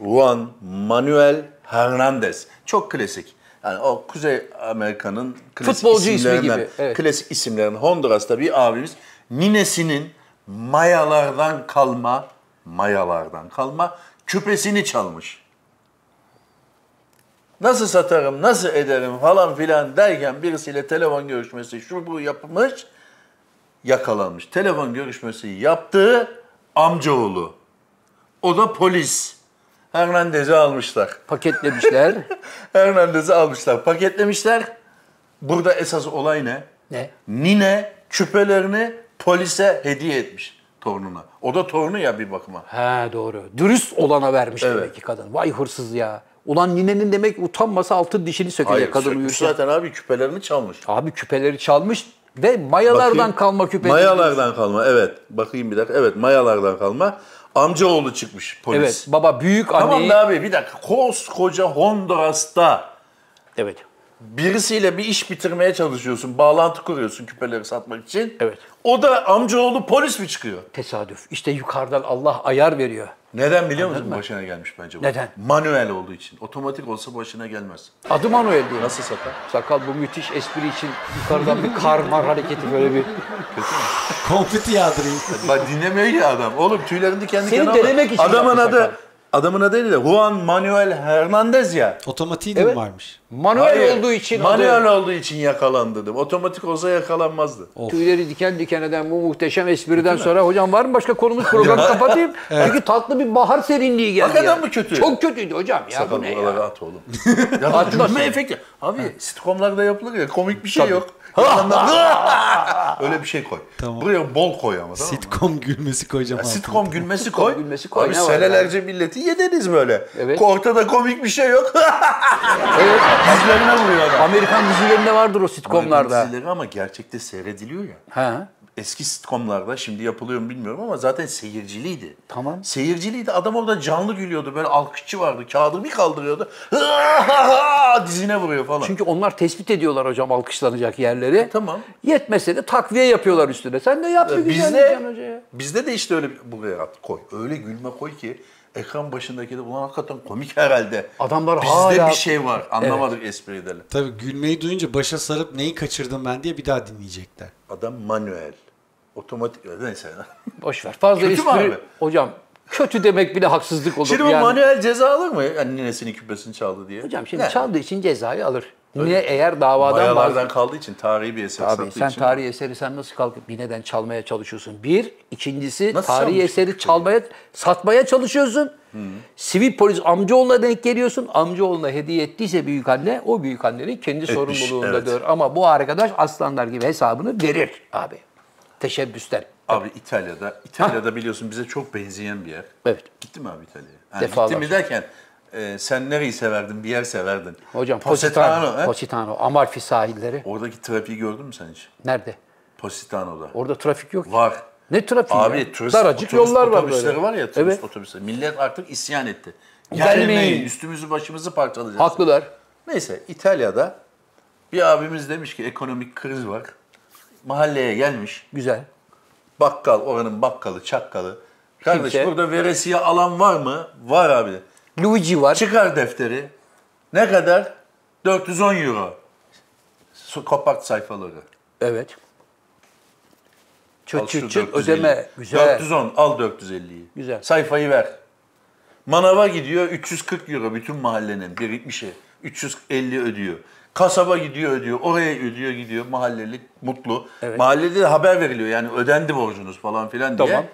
Juan Manuel Hernandez. Çok klasik. Yani o Kuzey Amerika'nın klasik Futbolcu ismi isimlerinden, gibi, evet. Klasik isimlerin Honduras'ta bir abimiz ninesinin mayalardan kalma, mayalardan kalma küpesini çalmış. Nasıl satarım, nasıl ederim falan filan derken birisiyle telefon görüşmesi şu bu yapmış, yakalanmış. Telefon görüşmesi yaptığı amcaoğlu. O da polis. Hernandez'i almışlar. Paketlemişler. *laughs* Hernandez'i almışlar, paketlemişler. Burada esas olay ne? ne? Nine küpelerini polise hediye etmiş torununa. O da torunu ya bir bakıma. He doğru. Dürüst olana vermiş Evet. demek ki kadın. Vay hırsız ya. Ulan ninenin demek utanmasa altın dişini sökecek Hayır, kadın uyurken. zaten abi küpelerini çalmış. Abi küpeleri çalmış ve mayalardan Bakayım. kalma küpe. Mayalardan kalma evet. Bakayım bir dakika. Evet mayalardan kalma. Amcaoğlu çıkmış polis. Evet baba büyük Tamam anneyi. da abi bir dakika. Koskoca Honduras'ta Evet. Birisiyle bir iş bitirmeye çalışıyorsun. Bağlantı kuruyorsun küpeleri satmak için. Evet. O da amcaoğlu polis mi çıkıyor? Tesadüf. İşte yukarıdan Allah ayar veriyor. Neden biliyor musun başına gelmiş bence bu? Neden? Manuel olduğu için. Otomatik olsa başına gelmez. Adı Manuel diyor. Nasıl sakal? Sakal bu müthiş espri için yukarıdan bir karmar hareketi böyle bir. Konfeti yağdırayım. Bak dinlemiyor ya adam. Oğlum tüylerin diken diken Seni ama denemek için Adamın yaptı adı, sakal. adamın adı değil de Juan Manuel Hernandez ya. Otomatiği de Evet. mi varmış? Manuel Hayır, olduğu için Manuel adı. olduğu için yakalandı dedim. Otomatik olsa yakalanmazdı. Tüyleri diken diken eden bu muhteşem espriden sonra hocam var mı başka konumuz programı kapatayım. *laughs* Çünkü tatlı bir bahar serinliği geldi. Hakikaten ya. mi kötü? Çok kötüydü hocam ya Sakal bu ne ya. at oğlum. *laughs* ya gülme efekti. Abi sitcomlarda yapılır ya komik bir şey Tabii. yok. *laughs* Öyle bir şey koy. Tamam. Buraya bol koy ama tamam mı? Sitcom gülmesi koyacağım. altına. Sitcom gülmesi koy. gülmesi koy, Abi senelerce milleti yediniz böyle. Evet. Ortada komik bir şey yok. Evet. Dizilerine vuruyor adam. Amerikan dizilerinde vardır o sitcomlarda. Dizileri ama gerçekte seyrediliyor ya. Ha. eski sitcomlarda şimdi yapılıyor mu bilmiyorum ama zaten seyirciliydi. Tamam. Seyirciliydi. Adam orada canlı gülüyordu. Böyle alkışçı vardı. Kağıdı bir kaldırıyordu. *laughs* Dizine vuruyor falan. Çünkü onlar tespit ediyorlar hocam alkışlanacak yerleri. Tamam. Yetmese de takviye yapıyorlar üstüne. Sen de yap bir güzel bizde, hocaya. bizde de işte öyle bir- buraya at koy. Öyle gülme koy ki ekran başındaki de ulan hakikaten komik herhalde. Adamlar Bizde hala- bir şey var. Anlamadık espriyi de. Tabii gülmeyi duyunca başa sarıp neyi kaçırdım ben diye bir daha dinleyecekler. Adam manuel. Otomatik neyse. Boş ver. Fazla Kötü espri. abi? Hocam kötü demek bile haksızlık olur. Şimdi bu yani. manuel ceza alır mı? Yani ninesinin küpesini çaldı diye. Hocam şimdi Yani çaldığı için cezayı alır. Niye eğer davadan Mayalardan bazı... kaldığı için tarihi bir eser Abi sattığı sen için. tarihi eseri sen nasıl kalkıp bineden çalmaya çalışıyorsun? Bir, ikincisi Nasıl tarihi eseri çalmaya, satmaya çalışıyorsun. Sivil polis amcaoğluna denk geliyorsun. Amcaoğluna hediye ettiyse büyük anne, o büyük annenin kendi sorumluluğundadır. Ama bu arkadaş aslanlar gibi hesabını verir abi. Teşebbüsten. Abi İtalya'da, İtalya'da biliyorsun bize çok benzeyen bir yer. Evet. Gitti mi abi İtalya'ya? Yani gitti mi derken e, sen nereyi severdin, bir yer severdin. Hocam Positano. Positano, he? Positano, Amalfi sahilleri. Oradaki trafiği gördün mü sen hiç? Nerede? Positano'da. Orada trafik yok. ki. Var. Ne trafiği Abi ya? turist, Daracık otobüs, yollar var otobüsleri böyle. var ya turist Evet. otobüsleri. Millet artık isyan etti. Gelmeyin. Gelmeyin. Üstümüzü başımızı parçalayacağız. Haklılar. Neyse İtalya'da bir abimiz demiş ki ekonomik kriz var. Mahalleye gelmiş. Güzel. Bakkal, oranın bakkalı, çakkalı. Kardeş Kimse- burada veresiye alan var mı? Var abi. Luigi var. Çıkar defteri. Ne kadar? 410 euro. Su- Kompakt sayfaları. Evet. Çıt çıt çıt 450. ödeme. Güzel. 410 al 450'yi. Güzel. Sayfayı ver. Manava gidiyor 340 euro bütün mahallenin birikmişi. 350 ödüyor. Kasaba gidiyor ödüyor. Oraya ödüyor gidiyor. Mahalleli mutlu. Evet. Mahallede de haber veriliyor. Yani ödendi borcunuz falan filan diye. Tamam.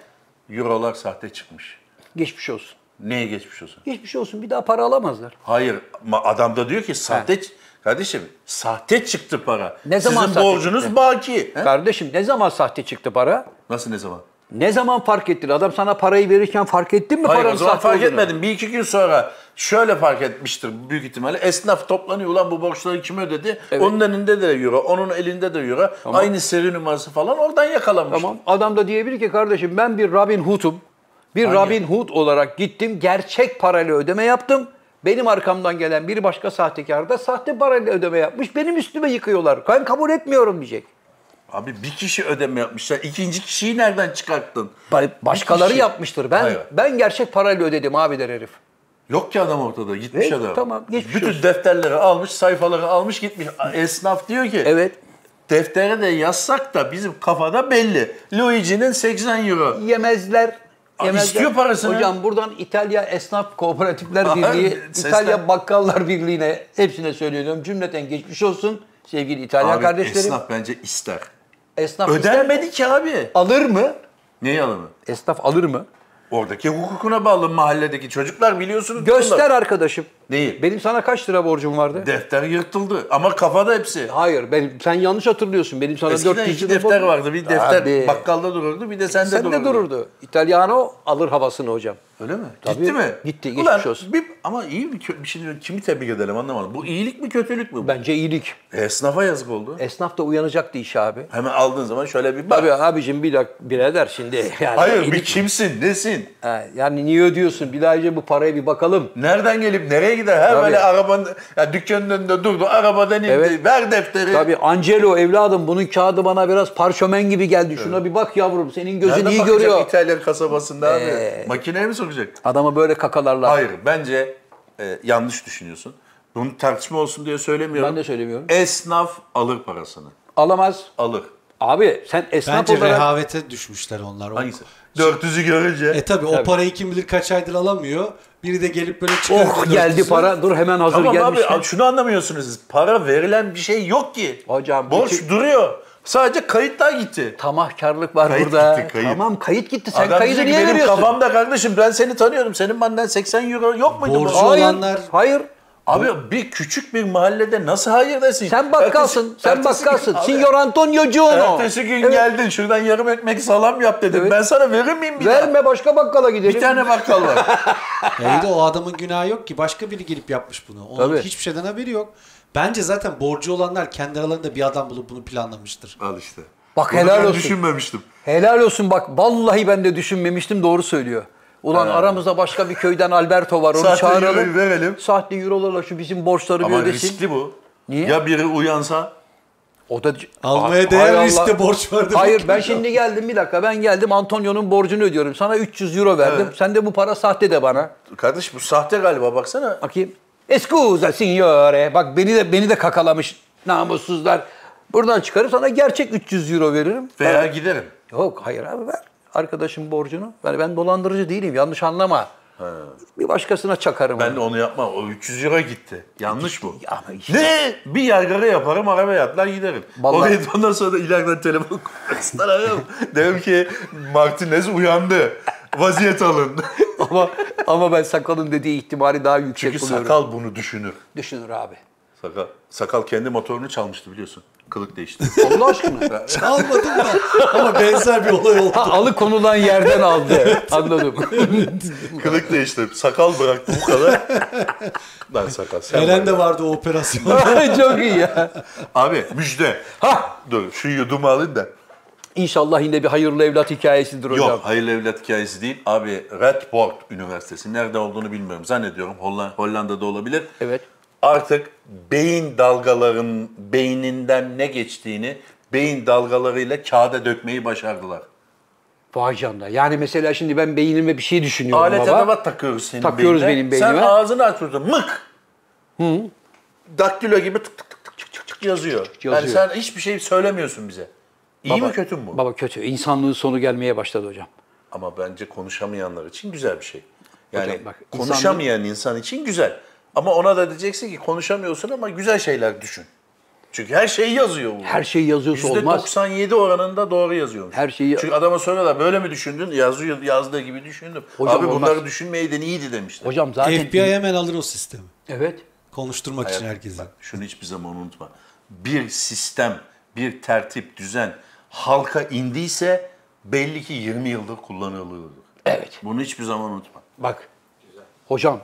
Eurolar sahte çıkmış. Geçmiş olsun. Neye geçmiş olsun? Geçmiş olsun. Bir daha para alamazlar. Hayır. Adam da diyor ki sahte kardeşim sahte çıktı para. Ne zaman Sizin sahte borcunuz çıktı? baki. He? Kardeşim ne zaman sahte çıktı para? Nasıl ne zaman? Ne zaman fark ettin? Adam sana parayı verirken fark ettin mi Hayır paranın sahte fark olduğunu? etmedim. Bir iki gün sonra şöyle fark etmiştir büyük ihtimalle. Esnaf toplanıyor ulan bu borçları kim ödedi? Evet. Onun elinde de euro, onun elinde de euro. Aynı seri numarası falan oradan yakalanmış. Tamam. Adam da diyebilir ki kardeşim ben bir Robin Hood'um. Bir Hangi? Robin Hood olarak gittim. Gerçek parayla ödeme yaptım. Benim arkamdan gelen bir başka sahtekar da sahte parayla ödeme yapmış. Benim üstüme yıkıyorlar. Ben kabul etmiyorum diyecek. Abi bir kişi ödeme yapmışlar. İkinci kişiyi nereden çıkarttın? Ba- Başkaları kişi. yapmıştır. Ben Hayır. ben gerçek parayla ödedim abi der herif. Yok ki adam ortada. Gitmiş Evet, adam. tamam, geçmiş Bütün olsun. defterleri almış, sayfaları almış gitmiş. Esnaf diyor ki Evet. deftere de yazsak da bizim kafada belli. Luigi'nin 80 euro. Yemezler. Yemezler. istiyor parasını. Hocam buradan İtalya Esnaf Kooperatifler Birliği. İtalya Bakkallar Birliği'ne hepsine söylüyorum. Cümleten geçmiş olsun sevgili İtalyan Abi kardeşlerim. esnaf bence ister. Esnaf ister, Ödenmedi ki abi. alır mı? Neyi alımı? Esnaf alır mı? Oradaki hukukuna bağlı mahalledeki çocuklar biliyorsunuz. Göster bunlar. arkadaşım. Neyi? Benim sana kaç lira borcum vardı? Defter yırtıldı ama kafada hepsi. Hayır, ben sen yanlış hatırlıyorsun. Benim sana Eskiden 400 iki lira defter borcum- vardı. Bir defter Abi, bakkalda dururdu bir de sende Sen dururdu. de dururdu. İtalyano alır havasını hocam. Öyle mi? Tabii. Gitti mi? Gitti, geçmiş Ulan, olsun. Bir, ama iyi bir, kö- diyorum. Kimi tebrik edelim anlamadım. Bu iyilik mi kötülük mü? bu? Bence iyilik. Esnafa yazık oldu. Esnaf da uyanacaktı iş abi. Hemen aldığın zaman şöyle bir bak. Tabii abicim bir dakika birader şimdi. *laughs* Yani Hayır iyilik- bir kimsin? Nesin? Ha, yani niye ödüyorsun? Bir daha önce bu paraya bir bakalım. Nereden gelip nereye gider? Her Tabii. böyle arabanın, ya dükkanın önünde durdu. Arabadan indi. Evet. Ver defteri. Tabii Angelo evladım bunun kağıdı bana biraz parşömen gibi geldi. Şuna bir bak yavrum senin gözün Nereden iyi görüyor. İtalyan kasabasında abi. Ee. Makineye mi sokacak? Adamı böyle kakalarlar. Hayır bence e, yanlış düşünüyorsun. Bunu tartışma olsun diye söylemiyorum. Ben de söylemiyorum. Esnaf alır parasını. Alamaz. Alır. Abi sen esnaf Bence olarak... rehavete düşmüşler onlar. Hangisi? 400'ü görünce. E tabi o parayı kim bilir kaç aydır alamıyor. Biri de gelip böyle çıkarıyor. Oh geldi 400'ü. para. Dur hemen hazır Tamam gelmiş. abi şunu anlamıyorsunuz siz. Para verilen bir şey yok ki. Hocam, Borç bütün- duruyor. Sadece kayıtlar gitti. Tamahkarlık var Kayıt burada. gitti, kayıt. Tamam kayıt gitti. Sen Adam kaydı niye benim veriyorsun? kafamda kardeşim ben seni tanıyorum. Senin benden 80 euro yok muydu? Borcu bu? Hayır. olanlar- Hayır. Abi bir küçük bir mahallede nasıl hayır desin? Sen bakkalsın. Ertesi- sen ertesi bakkalsın. gün- Antonio Giono. Ertesi gün Evet. geldin şuradan yarım ekmek salam yap dedim. Evet. Ben sana verir miyim bir daha? Verme başka bakkala gidelim. Bir tane bakkal var. *laughs* De o adamın günahı yok ki. Başka biri gelip yapmış bunu. Onun Tabii. hiçbir şeyden haberi yok. Bence zaten borcu olanlar kendi aralarında bir adam bulup bunu planlamıştır. Al işte. Bak Bunu helal ben olsun. düşünmemiştim. Helal olsun bak vallahi ben de düşünmemiştim doğru söylüyor. Ulan aramızda başka bir köyden Alberto var onu Sahte çağıralım. euroyu verelim. Sahte eurolarla şu bizim borçları Ama bir ödesin. riskli bu. Niye? Ya biri uyansa O da Almaya değer Allah. riskte borç demek Hayır ben şimdi geldim bir dakika ben geldim Antonio'nun borcunu ödüyorum. Sana 300 euro verdim. Evet. Sen de bu para sahte de bana. kardeş bu sahte galiba baksana. Bakayım. Escusa signore. Bak beni de beni de kakalamış namussuzlar. Buradan çıkarıp sana gerçek 300 euro veririm. Veya giderim. Yok hayır abi ver. Arkadaşım borcunu. Yani ben dolandırıcı değilim yanlış anlama. Bir başkasına çakarım. Ben onu. de onu yapmam. O 300 euro gitti. Yanlış bu. Ya işte- Ne? Bir yargara yaparım, arabaya atlar giderim. Vallahi- Oraya ondan sonra da ileriden telefon *laughs* kullansınlar ararım. Derim ki Martinez uyandı. Vaziyet alın. *laughs* ama ama ben sakalın dediği ihtimali daha yüksek Çünkü buluyorum. sakal bunu düşünür. Düşünür abi. Sakal. Sakal kendi motorunu çalmıştı biliyorsun. Kılık değişti. *laughs* Allah aşkına. *laughs* Almadım da ama benzer bir olay oldu. Ha, alıkonulan yerden aldı. *laughs* Anladım. Kılık değişti. Sakal bıraktı bu kadar. Lan sakal sen Eren var de ya. vardı o operasyon. Çok iyi ya. Abi müjde. Ha! Dur şu yudumu alayım da. İnşallah yine bir hayırlı evlat hikayesidir hocam. Yok hayırlı evlat hikayesi değil. Abi Radboud Üniversitesi nerede olduğunu bilmiyorum. Zannediyorum Holla- Hollanda'da olabilir. Evet. Artık beyin dalgaların beyninden ne geçtiğini beyin dalgalarıyla kağıda dökmeyi başardılar. Vay canına. Yani mesela şimdi ben beynime bir şey düşünüyorum Alet baba. edevat takıyoruz senin Takıyoruz beynine. benim beynime. Sen ağzını açıyorsun mık. Daktilo gibi tık tık tık tık tık tık tık yazıyor. Yani Yazıyor. sen hiçbir şey söylemiyorsun bize. İyi Baba- mi kötü mü bu? Baba kötü. İnsanlığın sonu gelmeye başladı hocam. Ama bence konuşamayanlar için güzel bir şey. Yani Hocam bak, konuşamayan insan için güzel. Ama ona da diyeceksin ki konuşamıyorsun ama güzel şeyler düşün. Çünkü her şeyi yazıyor bu. Her şeyi yazıyorsa olmaz. %97 oranında doğru yazıyormuş. Her şeyi- Çünkü adama soruyorlar böyle mi düşündün? Yazıyor, yazdığı gibi düşündüm. Hocam Abi olmaz. bunları düşünmeyeydin iyiydi demişler. Hocam zaten... FBI hemen alır o sistemi. Evet. Konuşturmak için Hayat- herkesi. bak, şunu hiçbir zaman unutma. Bir sistem, bir tertip, düzen halka indiyse belli ki 20 yıldır kullanılıyordur. Evet. Bunu hiçbir zaman unutma. Bak. Hocam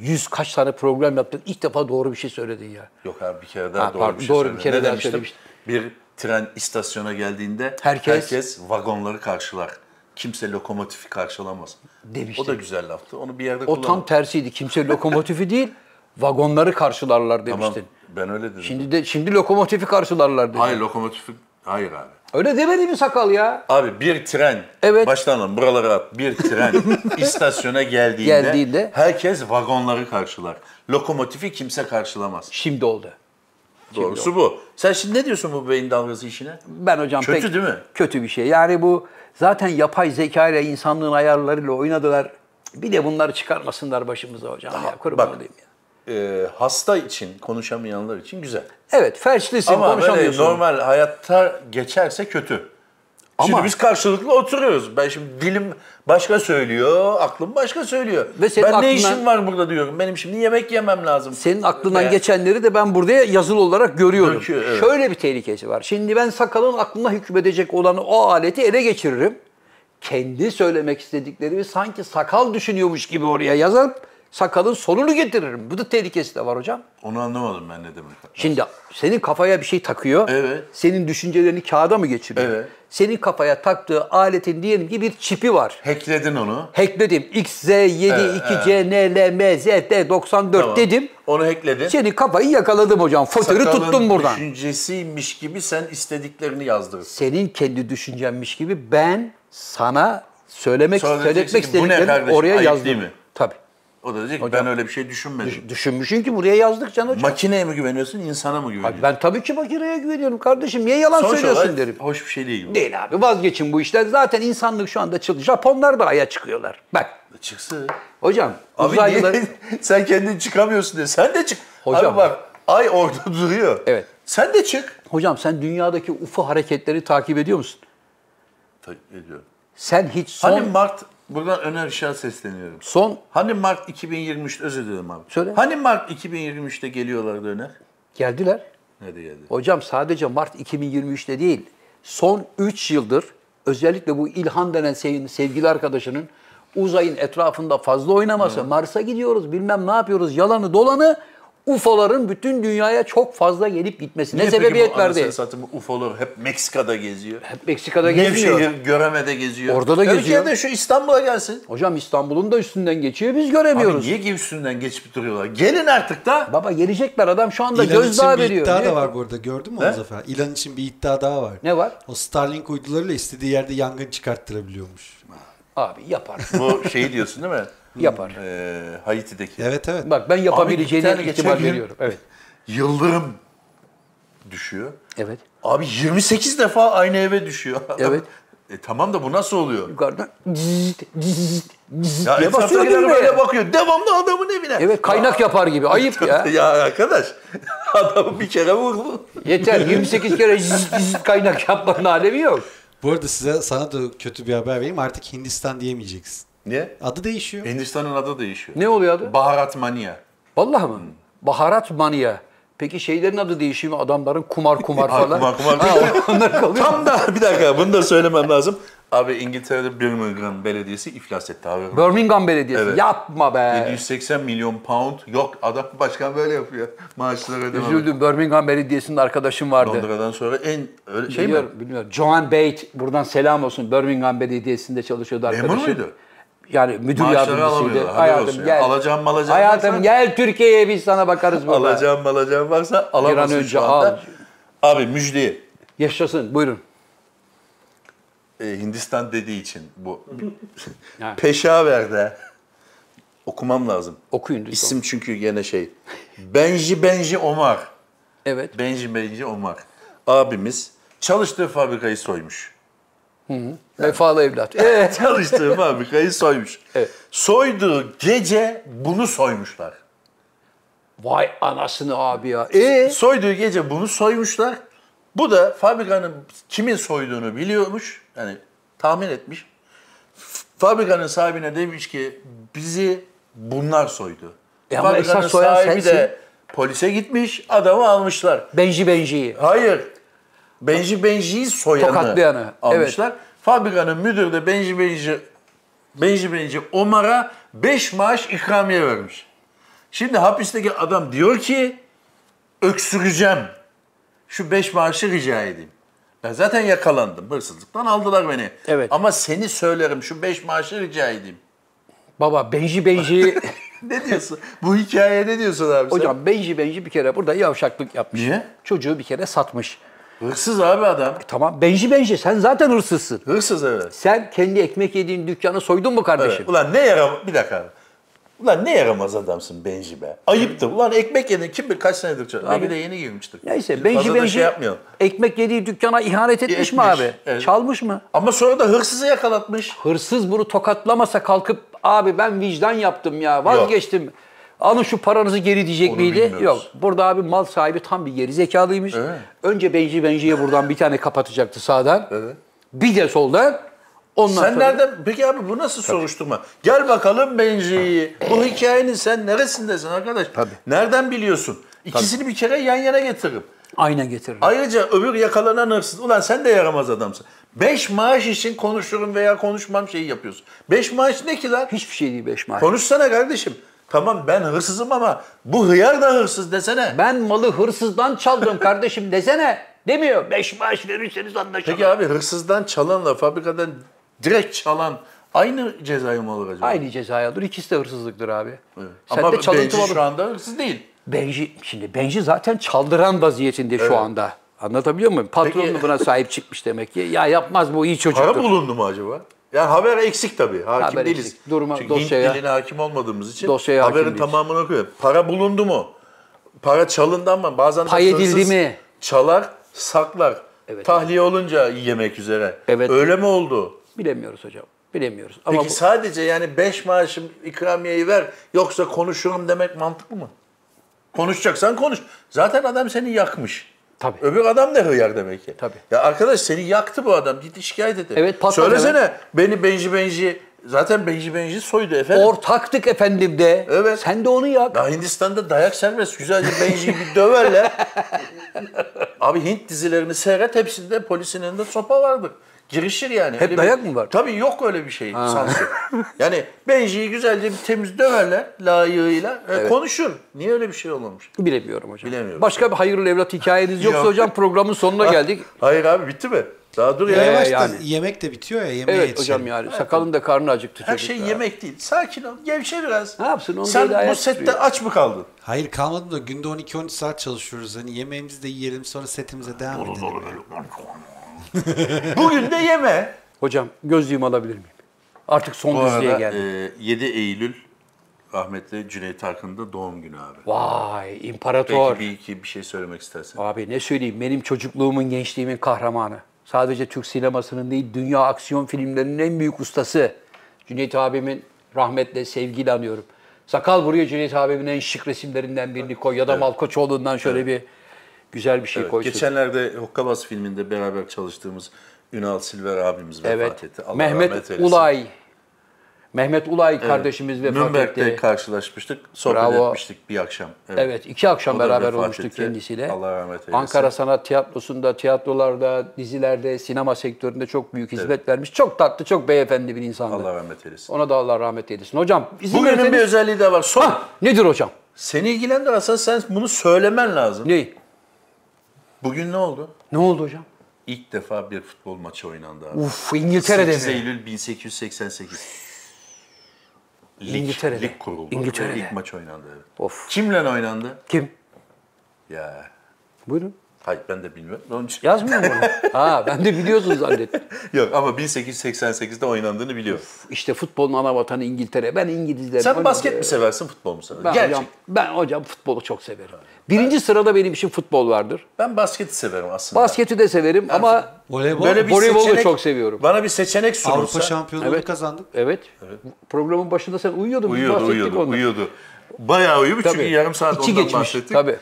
yüz kaç tane program yaptın. İlk defa doğru bir şey söyledin ya. Yok abi bir kere daha Ha, doğru pardon, bir şey doğru bir söyledim. kere Ne daha demiştim? söylemiştin. Bir tren istasyona geldiğinde Herkes- herkes, vagonları karşılar. Kimse lokomotifi karşılamaz. Demiştin. O da güzel laftı. Onu bir yerde O kullan. tam tersiydi. Kimse lokomotifi *laughs* değil, vagonları karşılarlar Tamam, demiştin. ben öyle dedim. Şimdi de şimdi lokomotifi karşılarlar dedin. Hayır lokomotifi... Hayır abi. Öyle demedi mi sakal ya? Abi bir tren, Evet. baştan alın buralara at. Bir tren *laughs* istasyona geldiğinde, Geldiğinde- herkes vagonları karşılar. Lokomotifi kimse karşılamaz. Şimdi oldu. Doğrusu bu. Sen şimdi ne diyorsun bu beyin dalgası işine? Ben hocam Kötü pek değil mi? kötü bir şey. Yani bu zaten yapay zeka ile insanlığın ayarlarıyla oynadılar. Bir de bunları çıkarmasınlar başımıza hocam ya. Kurban bak. olayım ya. Ee, hasta için, konuşamayanlar için güzel. Evet, felçlisin, Ama konuşamıyorsun. normal hayatta geçerse kötü. Şimdi Ama- biz karşılıklı oturuyoruz. Ben şimdi dilim başka söylüyor, aklım başka söylüyor. Ve senin ben ne aklından- işim var burada diyorum. Benim şimdi yemek yemem lazım. Senin aklından Veya- geçenleri de ben burada yazılı olarak görüyorum. Döküyor, evet. Şöyle bir tehlikesi var. Şimdi ben sakalın aklına hükmedecek olan o aleti ele geçiririm. Kendi söylemek istediklerimi sanki sakal düşünüyormuş gibi oraya yazıp sakalın sonunu getiririm. Bu da tehlikesi de var hocam. Onu anlamadım ben ne demek. Şimdi senin kafaya bir şey takıyor. Evet. Senin düşüncelerini kağıda mı geçiriyor? Evet. Senin kafaya taktığı aletin diyelim ki bir çipi var. Hackledin onu. Hackledim. X, Z, 7, Evet, 2, C, N, L, M, Z, D, 94 Tamam. dedim. Onu hackledin. Senin kafayı yakaladım hocam. Fotörü Sakalın tuttum buradan. düşüncesiymiş gibi sen istediklerini yazdırırsın. Senin kendi düşüncenmiş gibi ben sana söylemek, söyletmek diyeceksin ki, "Bu ne istediklerimi kardeşim, oraya ayıp yazdım. değil mi? Tabii. O da diyecek ki Hocam- ben öyle bir şey düşünmedim. Düşünmüşsün ki buraya yazdık can hocam. Makineye mi güveniyorsun, insana mı güveniyorsun? Abi ben tabii ki makineye güveniyorum kardeşim. Niye yalan Sonuç söylüyorsun olarak derim. Hoş bir şey değil bu. Değil abi vazgeçin bu işler. Zaten insanlık şu anda çıldırdı. Japonlar da aya çıkıyorlar. Bak Çıksın. hocam Abi uzaylılar... niye *laughs* sen kendin çıkamıyorsun diye. Sen de çık. Hocam. Abi bak ay orada duruyor. Evet. Sen de çık. Hocam sen dünyadaki UFO hareketleri takip ediyor musun? Takip ediyorum. Sen hiç son... Hani Mart, buradan Öner Işık'a sesleniyorum. son Hani Mart 2023, özür dilerim abi. Söyle. Hani Mart 2023'te geliyorlardı Öner? geldiler. Nerede geldi? Hocam sadece Mart 2023'te değil, son 3 yıldır özellikle bu İlhan denen sev- sevgili arkadaşının uzayın etrafında fazla oynaması, Mars'a gidiyoruz bilmem ne yapıyoruz yalanı dolanı UFO'ların bütün dünyaya çok fazla gelip gitmesi. Ne Niye peki sebebiyet bu verdi? anasını satayım UFO'lar hep Meksika'da geziyor. Hep Meksika'da geziyor. Nevşehir, Göreme'de geziyor. Orada da geziyor. Türkiye'de şu İstanbul'a gelsin. Hocam İstanbul'un da üstünden geçiyor biz Abi göremiyoruz. niye ki üstünden geçip duruyorlar? Gelin artık da. Baba gelecekler adam şu anda İlan için gözdağı bir veriyor. iddia Ne? da var burada. Gördün mü onu Zafer? İlan için bir iddia daha var. Ne var? O Starlink uydularıyla istediği yerde yangın çıkarttırabiliyormuş. Abi yapar. Bu şeyi diyorsun değil mi? Yapar. Ee, Haiti'deki. Evet evet. Bak ben yapabileceğine ihtimal veriyorum. Evet. Yıldırım düşüyor. Evet. Abi 28 defa aynı eve düşüyor. Evet. E tamam da bu nasıl oluyor? Yukarıdan zzzzt, zzzzt, zzzzt Ya diye basıyor düğmeye. böyle bakıyor. Devamlı adamın evine. Evet kaynak yapar gibi. Ayıp *laughs* ya. ya arkadaş *laughs* adamı bir kere vurdu. Yeter 28 kere zzzzt kaynak yapmanın alemi yok. Bu arada size sana da kötü bir haber vereyim. Artık Hindistan diyemeyeceksin. Niye? Adı değişiyor. Hindistan'ın adı değişiyor. Ne oluyor adı? Baharat manya. Vallahi mı? Baharat manya. Peki şeylerin adı değişiyor mu? Adamların kumar *laughs* kumar falan. kumar, kumar. Ha, *laughs* onlar kalıyor. Tam da bir dakika bunu da söylemem lazım. Abi İngiltere'de Birmingham Belediyesi iflas etti abi. Birmingham Belediyesi. Evet. Yapma be. 780 milyon pound. Yok adam başkan böyle yapıyor. Maaşları ödemem. Üzüldüm. Birmingham Belediyesi'nin arkadaşım vardı. Londra'dan sonra en öyle şey Biliyorum, mi? bilmiyorum. Joan Bate buradan selam olsun. Birmingham Belediyesi'nde çalışıyordu Memur arkadaşım. muydu? Yani müdür Maaşları yardımcısıydı. Hayatım gel. Alacağım, malacağım Hayatım varsa- gel Türkiye'ye biz sana bakarız burada. Alacağım alacağım varsa alamazsın önce şu anda. al. Abi müjdeyi. Yaşasın buyurun. Ee, Hindistan dediği için bu. *laughs* Peşaver'de okumam lazım. Okuyun lütfen. İsim çünkü gene şey. Benji Benji Omar. Evet. Benji Benji Omar. Abimiz çalıştığı fabrikayı soymuş. Vefalı evlat. *laughs* Evet. Çalıştığı fabrikayı soymuş. Evet. Soyduğu gece bunu soymuşlar. Vay anasını abi ya. E Soyduğu gece bunu soymuşlar. Bu da fabrikanın kimin soyduğunu biliyormuş. Yani tahmin etmiş. Fabrikanın sahibine demiş ki bizi bunlar soydu. E ama Fabrikanın esas soyan sahibi sensin. de polise gitmiş, adamı almışlar. Benji Benji'yi. Hayır. Benji Benji'yi soyanı Tokatlayanı, almışlar. Fabrikanın müdürü de Benji Benji Benji Benji Omar'a 5 maaş ikramiye vermiş. Şimdi hapisteki adam diyor ki öksüreceğim. Şu 5 maaşı rica edeyim. Ben zaten yakalandım. Hırsızlıktan aldılar beni. Evet. Ama seni söylerim şu 5 maaşı rica edeyim. Baba Benji Benji. *laughs* Ne diyorsun? Bu hikayeye ne diyorsun abi sen? Hocam Benji Benji bir kere burada yavşaklık yapmış. Niye? Çocuğu bir kere satmış. Hırsız abi adam. Tamam Benji Benji sen zaten hırsızsın. Hırsız evet. Sen kendi ekmek yediğin dükkanı soydun mu kardeşim? Evet. Ulan ne yaram... Bir dakika abi. Ulan ne yaramaz adamsın Benji be. Ayıptır. Ulan ekmek yedin kim bilir kaç senedir çalışıyor. Abi. De yeni girmiştir. Neyse Benji Fazla da Benji şey yapmayalım. ekmek yediği dükkana ihanet etmiş, mi Etmiş, abi? evet. Çalmış mı? Ama sonra da hırsızı yakalatmış. Hırsız bunu tokatlamasa kalkıp abi ben vicdan yaptım ya vazgeçtim. Alın şu paranızı geri diyecek Onu miydi? bilmiyoruz. Yok. Burada abi mal sahibi tam bir geri zekalıymış. Evet. Önce Benji Benji'ye buradan bir tane kapatacaktı sağdan. Evet. Bir de soldan. Ondan Sen sonra... nereden... Peki abi bu nasıl soruşturma? Gel bakalım Benji'yi. Bu hikayenin sen neresindesin arkadaş? Tabii. Nereden biliyorsun? İkisini bir kere yan yana getiririm. Aynen getirir. Ayrıca öbür yakalanan hırsız. Ulan sen de yaramaz adamsın. Beş maaş için konuşurum veya konuşmam şeyi yapıyorsun. Beş maaş ne ki lan? Hiçbir şey değil beş maaş. Konuşsana kardeşim. Tamam ben hırsızım ama bu hıyar da hırsız desene. Ben malı hırsızdan çaldım kardeşim *laughs* desene. Demiyor. Beş maaş verirseniz anlaşalım. Peki abi hırsızdan çalanla fabrikadan direkt çalan aynı cezayı mı alır acaba? Aynı cezayı alır. İkisi de hırsızlıktır abi. Evet. Sen Ama de çalıntı Benji malı- şu anda hırsız değil. Benji, şimdi Benji zaten çaldıran vaziyetinde şu anda. Anlatabiliyor muyum? Patron Peki- buna sahip çıkmış demek ki. Ya yapmaz bu iyi çocuktur. Para bulundu mu acaba? Yani haber eksik tabii. Hakim Haber değiliz. eksik. Duruma, Çünkü dosyaya- Hint diline hakim olmadığımız için Dosyaya haberin tamamını okuyor. Para bulundu mu? Para çalındı ama bazen de Pay edildi mi? Çalar, saklar. Evet. Tahliye olunca yemek üzere. Evet. Öyle mi oldu? Bilemiyoruz hocam. Bilemiyoruz. Ama Peki bu- sadece yani 5 maaşım ikramiyeyi ver yoksa konuşurum demek mantıklı mı? Konuşacaksan konuş. Zaten adam seni yakmış. Tabii. Öbür adam da hıyar demek ki. Tabii. Ya arkadaş seni yaktı bu adam. Git şikayet et. Evet, patron Söylesene beni Benji Benji zaten Benji Benji soydu efendim. Ortaktık efendim de. Evet. Sen de onu yak. Ya Hindistan'da dayak serbest. Güzelce Benji'yi bir döverler. *laughs* Abi Hint dizilerini seyret. Hepsinde polisin elinde sopa vardır. Girişir yani. Hep Öyle bir- dayak mı var? Tabii yok öyle bir şey. Sansür. *laughs* yani Benji'yi güzelce bir temiz döverler layığıyla. E, Konuşur. Niye öyle bir şey olmamış? Bilemiyorum hocam. Bilemiyorum. Başka bir hayırlı evlat hikayeniz yoksa Yok. hocam programın sonuna geldik. Hayır abi bitti mi? Daha dur ya. Ee, Yavaş da yani. yemek de bitiyor ya yemeğe Evet yetişelim. hocam yani sakalın da karnı acıktı Her şey ya. yemek değil. Sakin ol. Gevşe biraz. Ne yapsın, onu Sen bu sette aç mı kaldın? Hayır kalmadı da günde 12-13 saat çalışıyoruz. Hani yemeğimizi de yiyelim sonra setimize devam edelim. *laughs* Bugün de yeme. Hocam gözlüğümü alabilir miyim? Artık son Bu düzlüğe arada geldim. e, 7 Eylül rahmetli Cüneyt Arkın'ın da doğum günü abi. Vay imparator. Belki bir iki bir şey söylemek istersen. Abi ne söyleyeyim benim çocukluğumun gençliğimin kahramanı. Sadece Türk sinemasının değil dünya aksiyon filmlerinin en büyük ustası. Cüneyt abimin rahmetle sevgiyle anıyorum. Sakal buraya Cüneyt abimin en şık resimlerinden birini koy ya da Malkoçoğlu'ndan şöyle bir güzel bir şey Evet, koysun. geçenlerde Hokkabaz filminde beraber çalıştığımız Ünal Silver abimiz vefat evet. etti. Allah rahmet Mehmet eylesin. Ulay. Mehmet Ulay kardeşimiz vefat Nürnberg'de etti. karşılaşmıştık. Sohbet Bravo. etmiştik bir akşam. Evet, iki akşam O beraber olmuştuk etti. kendisiyle. Allah rahmet eylesin. Ankara Sanat Tiyatrosu'nda, tiyatrolarda, dizilerde, sinema sektöründe çok büyük hizmet vermiş. Çok tatlı, çok beyefendi bir insandı. Allah rahmet eylesin. Ona da Allah rahmet eylesin. Hocam, izin Bugünün verirseniz- bir özelliği de var. Son. Ah, nedir hocam? Seni ilgilendir aslında sen bunu söylemen lazım. Ne? Bugün ne oldu? Ne oldu hocam? İlk defa bir futbol maçı oynandı abi. Uf, İngiltere'de 8 mi? Eylül 1888. Lig, İngiltere'de. Lig kuruldu. İngiltere'de. İlk maç oynandı. Evet. Of. Kimle oynandı? Kim? Ya. Buyurun. Hayır ben de bilmiyorum. Onun için... Yazmıyor mu? ha, ben de biliyorsunuz zannettim. *laughs* Yok ama 1888'de oynandığını biliyorum. İşte futbolun ana vatanı İngiltere. Ben İngilizlerim. Sen basket mi seversin, futbol mu seversin? Ben Gerçek. hocam, ben hocam futbolu çok severim. Birinci sırada benim için futbol vardır. Ben basketi severim aslında. Basketi de severim ama Voleybol Böyle bir Voleybolu seçenek, çok seviyorum. Bana bir seçenek sunulsa. Avrupa şampiyonluğunu Evet. kazandık. evet. Programın başında sen uyuyordun. biz Uyuyordu, bahsettik uyuyordu, ondan. uyuyordu. Bayağı uyumuş çünkü yarım saat İçi ondan geçmiş, bahsettik. tabii.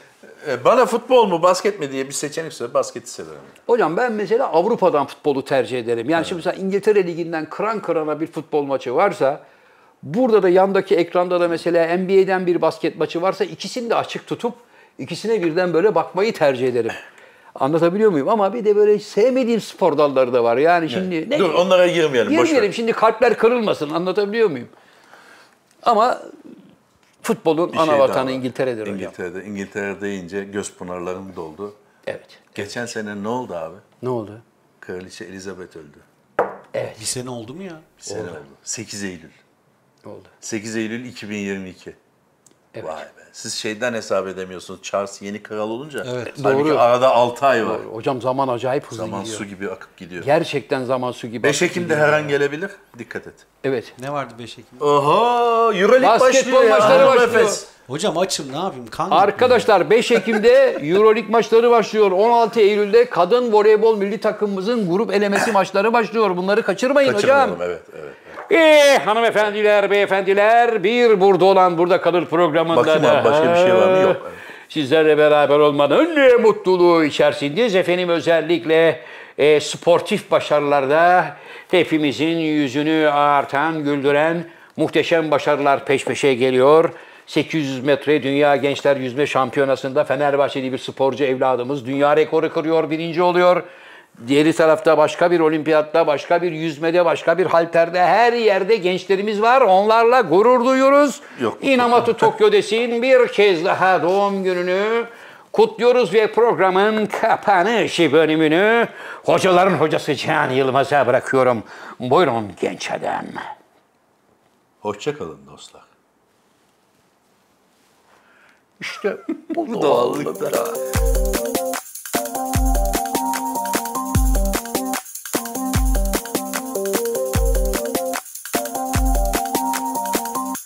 Ee, Bana futbol mu, basket mi diye bir seçenek söyle, basketi severim. Hocam ben mesela Avrupa'dan futbolu tercih ederim. Yani şimdi mesela İngiltere Ligi'nden kıran kırana bir futbol maçı varsa burada da yandaki ekranda da mesela NBA'den bir basket maçı varsa ikisini de açık tutup ikisine birden böyle bakmayı tercih ederim. Anlatabiliyor muyum? Ama bir de böyle sevmediğim spor dalları da var. Yani şimdi ne Dur onlara girmeyelim. Girmeyelim şimdi kalpler kırılmasın. Anlatabiliyor muyum? Ama futbolun Bir ana şey vatanı. İngiltere'dir hocam. İngiltere'de, İngiltere deyince göz pınarlarım doldu. Evet. Geçen sene ne oldu abi? Ne oldu? Kraliçe Elizabeth öldü. Bir sene oldu mu ya? Bir sene oldu. 8 Eylül. Oldu? 8 Eylül 2022. Evet. Vay be. Siz şeyden hesap edemiyorsunuz. Charles yeni kral olunca. Evet. Halbuki Doğru. arada 6 ay var. Hocam zaman acayip hızlı Zaman gidiyor. su gibi akıp gidiyor. Gerçekten zaman su gibi. 5 akıp Ekim'de gidiyor. her an gelebilir. Dikkat et. Evet. Ne vardı 5 Ekim? Oho, Euroleague Basketbol başlıyor ya. maçları başlıyor. Efes. Hocam açım ne yapayım? Kan Arkadaşlar 5 Ekim'de Euroleague maçları başlıyor. 16 Eylül'de kadın voleybol milli takımımızın grup elemesi maçları başlıyor. Bunları kaçırmayın hocam. Kaçırmayalım evet evet. Ee, hanımefendiler, beyefendiler bir burada olan burada kalır programında Bakayım abi, da- başka bir şey var mı? Yok. Sizlerle beraber olmanın ne mutluluğu içerisindeyiz. Efendim özellikle e, sportif başarılarda hepimizin yüzünü artan, güldüren muhteşem başarılar peş peşe geliyor. 800 metre Dünya Gençler Yüzme Şampiyonası'nda Fenerbahçeli bir sporcu evladımız dünya rekoru kırıyor, birinci oluyor. Diğeri tarafta başka bir olimpiyatta, başka bir yüzmede, başka bir halterde her yerde gençlerimiz var. Onlarla gurur duyuyoruz. Yok. Inamatu *laughs* Tokyo desin bir kez daha doğum gününü kutluyoruz ve programın kapanış bölümünü hocaların hocası Can Yılmaz'a bırakıyorum. Buyurun genç adam. Hoşça kalın dostlar. İşte *laughs* bu Doğallık.